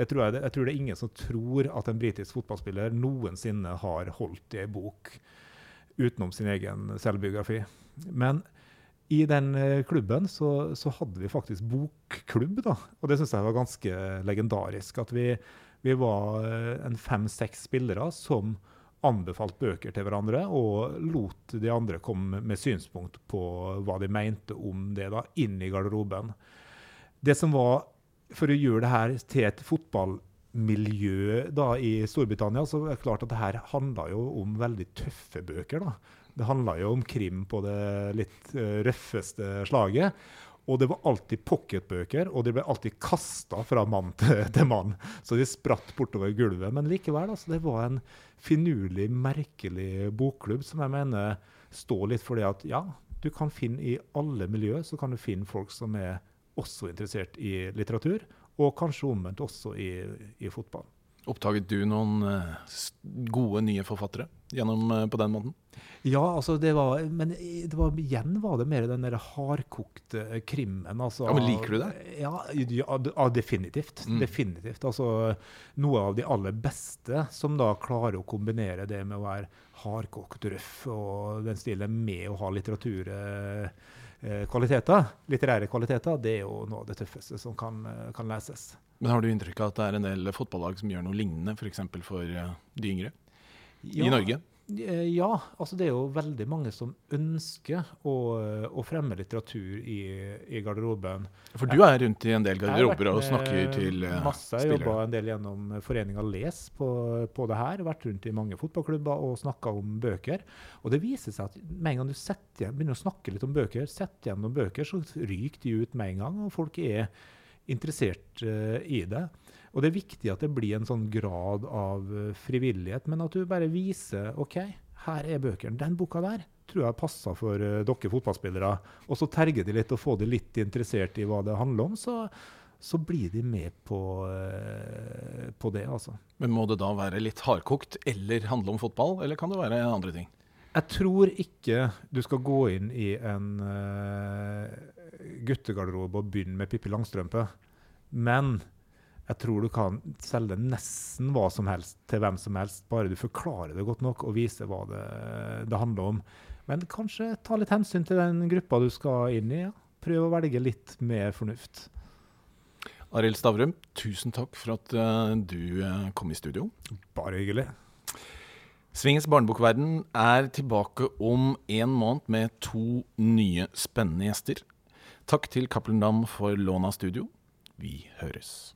Tror jeg, jeg, tror det er ingen som tror at en britisk fotballspiller noensinne har holdt i ei bok utenom sin egen selvbiografi. Men i den uh, klubben så, så, hadde vi faktisk bokklubb, da. Og det syns jeg var ganske legendarisk. At vi, vi var uh, en fem-seks spillere som anbefalt bøker til hverandre og lot de andre komme med synspunkt på hva de mente om det, da, inn i garderoben. Det som var, For å gjøre det her til et fotballmiljø da, i Storbritannia, så er det klart at det her handla jo om veldig tøffe bøker. da. Det handla jo om krim på det litt uh, røffeste slaget. Og det var alltid pocketbøker, og de ble alltid kasta fra mann til, til, mann. Så de spratt bortover gulvet. Men likevel, altså, det var en finurlig, merkelig bokklubb som jeg mener står litt for det at ja, du kan finne i alle miljøer så kan du finne folk som er også interessert i litteratur, og kanskje omvendt også i, i fotball. Oppdaget du noen uh, gode nye forfattere gjennom uh, på den måten? Ja, altså det var Men det var, igjen var det mer den der hardkokte krimmen. Altså, ja, men Liker du det? Ja, ja definitivt. Mm. Definitivt. Altså noe av de aller beste som da klarer å kombinere det med å være hardkokt røff og den stilen med å ha litteratur. Eh, kvaliteter, litterære kvaliteter, det er jo noe av det tøffeste som kan, kan leses. Men Har du inntrykk av at det er en del fotballag som gjør noe lignende, f.eks. For, for eh, de yngre ja, i Norge? Eh, ja, altså det er jo veldig mange som ønsker å, å fremme litteratur i, i, garderoben. For du er rundt i en del garderober og snakker til spillere. masse. Jeg jobba en del gjennom foreninga Les på, på, det her. Vært rundt i mange fotballklubber og snakka om bøker. Og det viser seg at med en gang du setter, begynner å snakke litt om bøker, setter gjennom bøker, så ryker de ut med en gang. Og folk er interessert uh, i det. Og det er viktig at det blir en sånn grad av uh, frivillighet, men at du bare viser OK, her er bøkene. Den boka der tror jeg passer for uh, dere fotballspillere. Og så terger de litt og får de litt interessert i hva det handler om. så så blir de med på, på det, altså. Men må det da være litt hardkokt eller handle om fotball, eller kan det være andre ting? Jeg tror ikke du skal gå inn i en guttegarderobe og begynne med Pippi Langstrømpe. Men jeg tror du kan selge nesten hva som helst til hvem som helst, bare du forklarer det godt nok og viser hva det, det handler om. Men kanskje ta litt hensyn til den gruppa du skal inn i. Ja. Prøv å velge litt med fornuft. Arild Stavrum, tusen takk for at uh, du uh, kom i studio. Bare hyggelig. Svingens barnebokverden er tilbake om en måned med to nye spennende gjester. Takk til Cappelen Dam for lån av studio. Vi høres.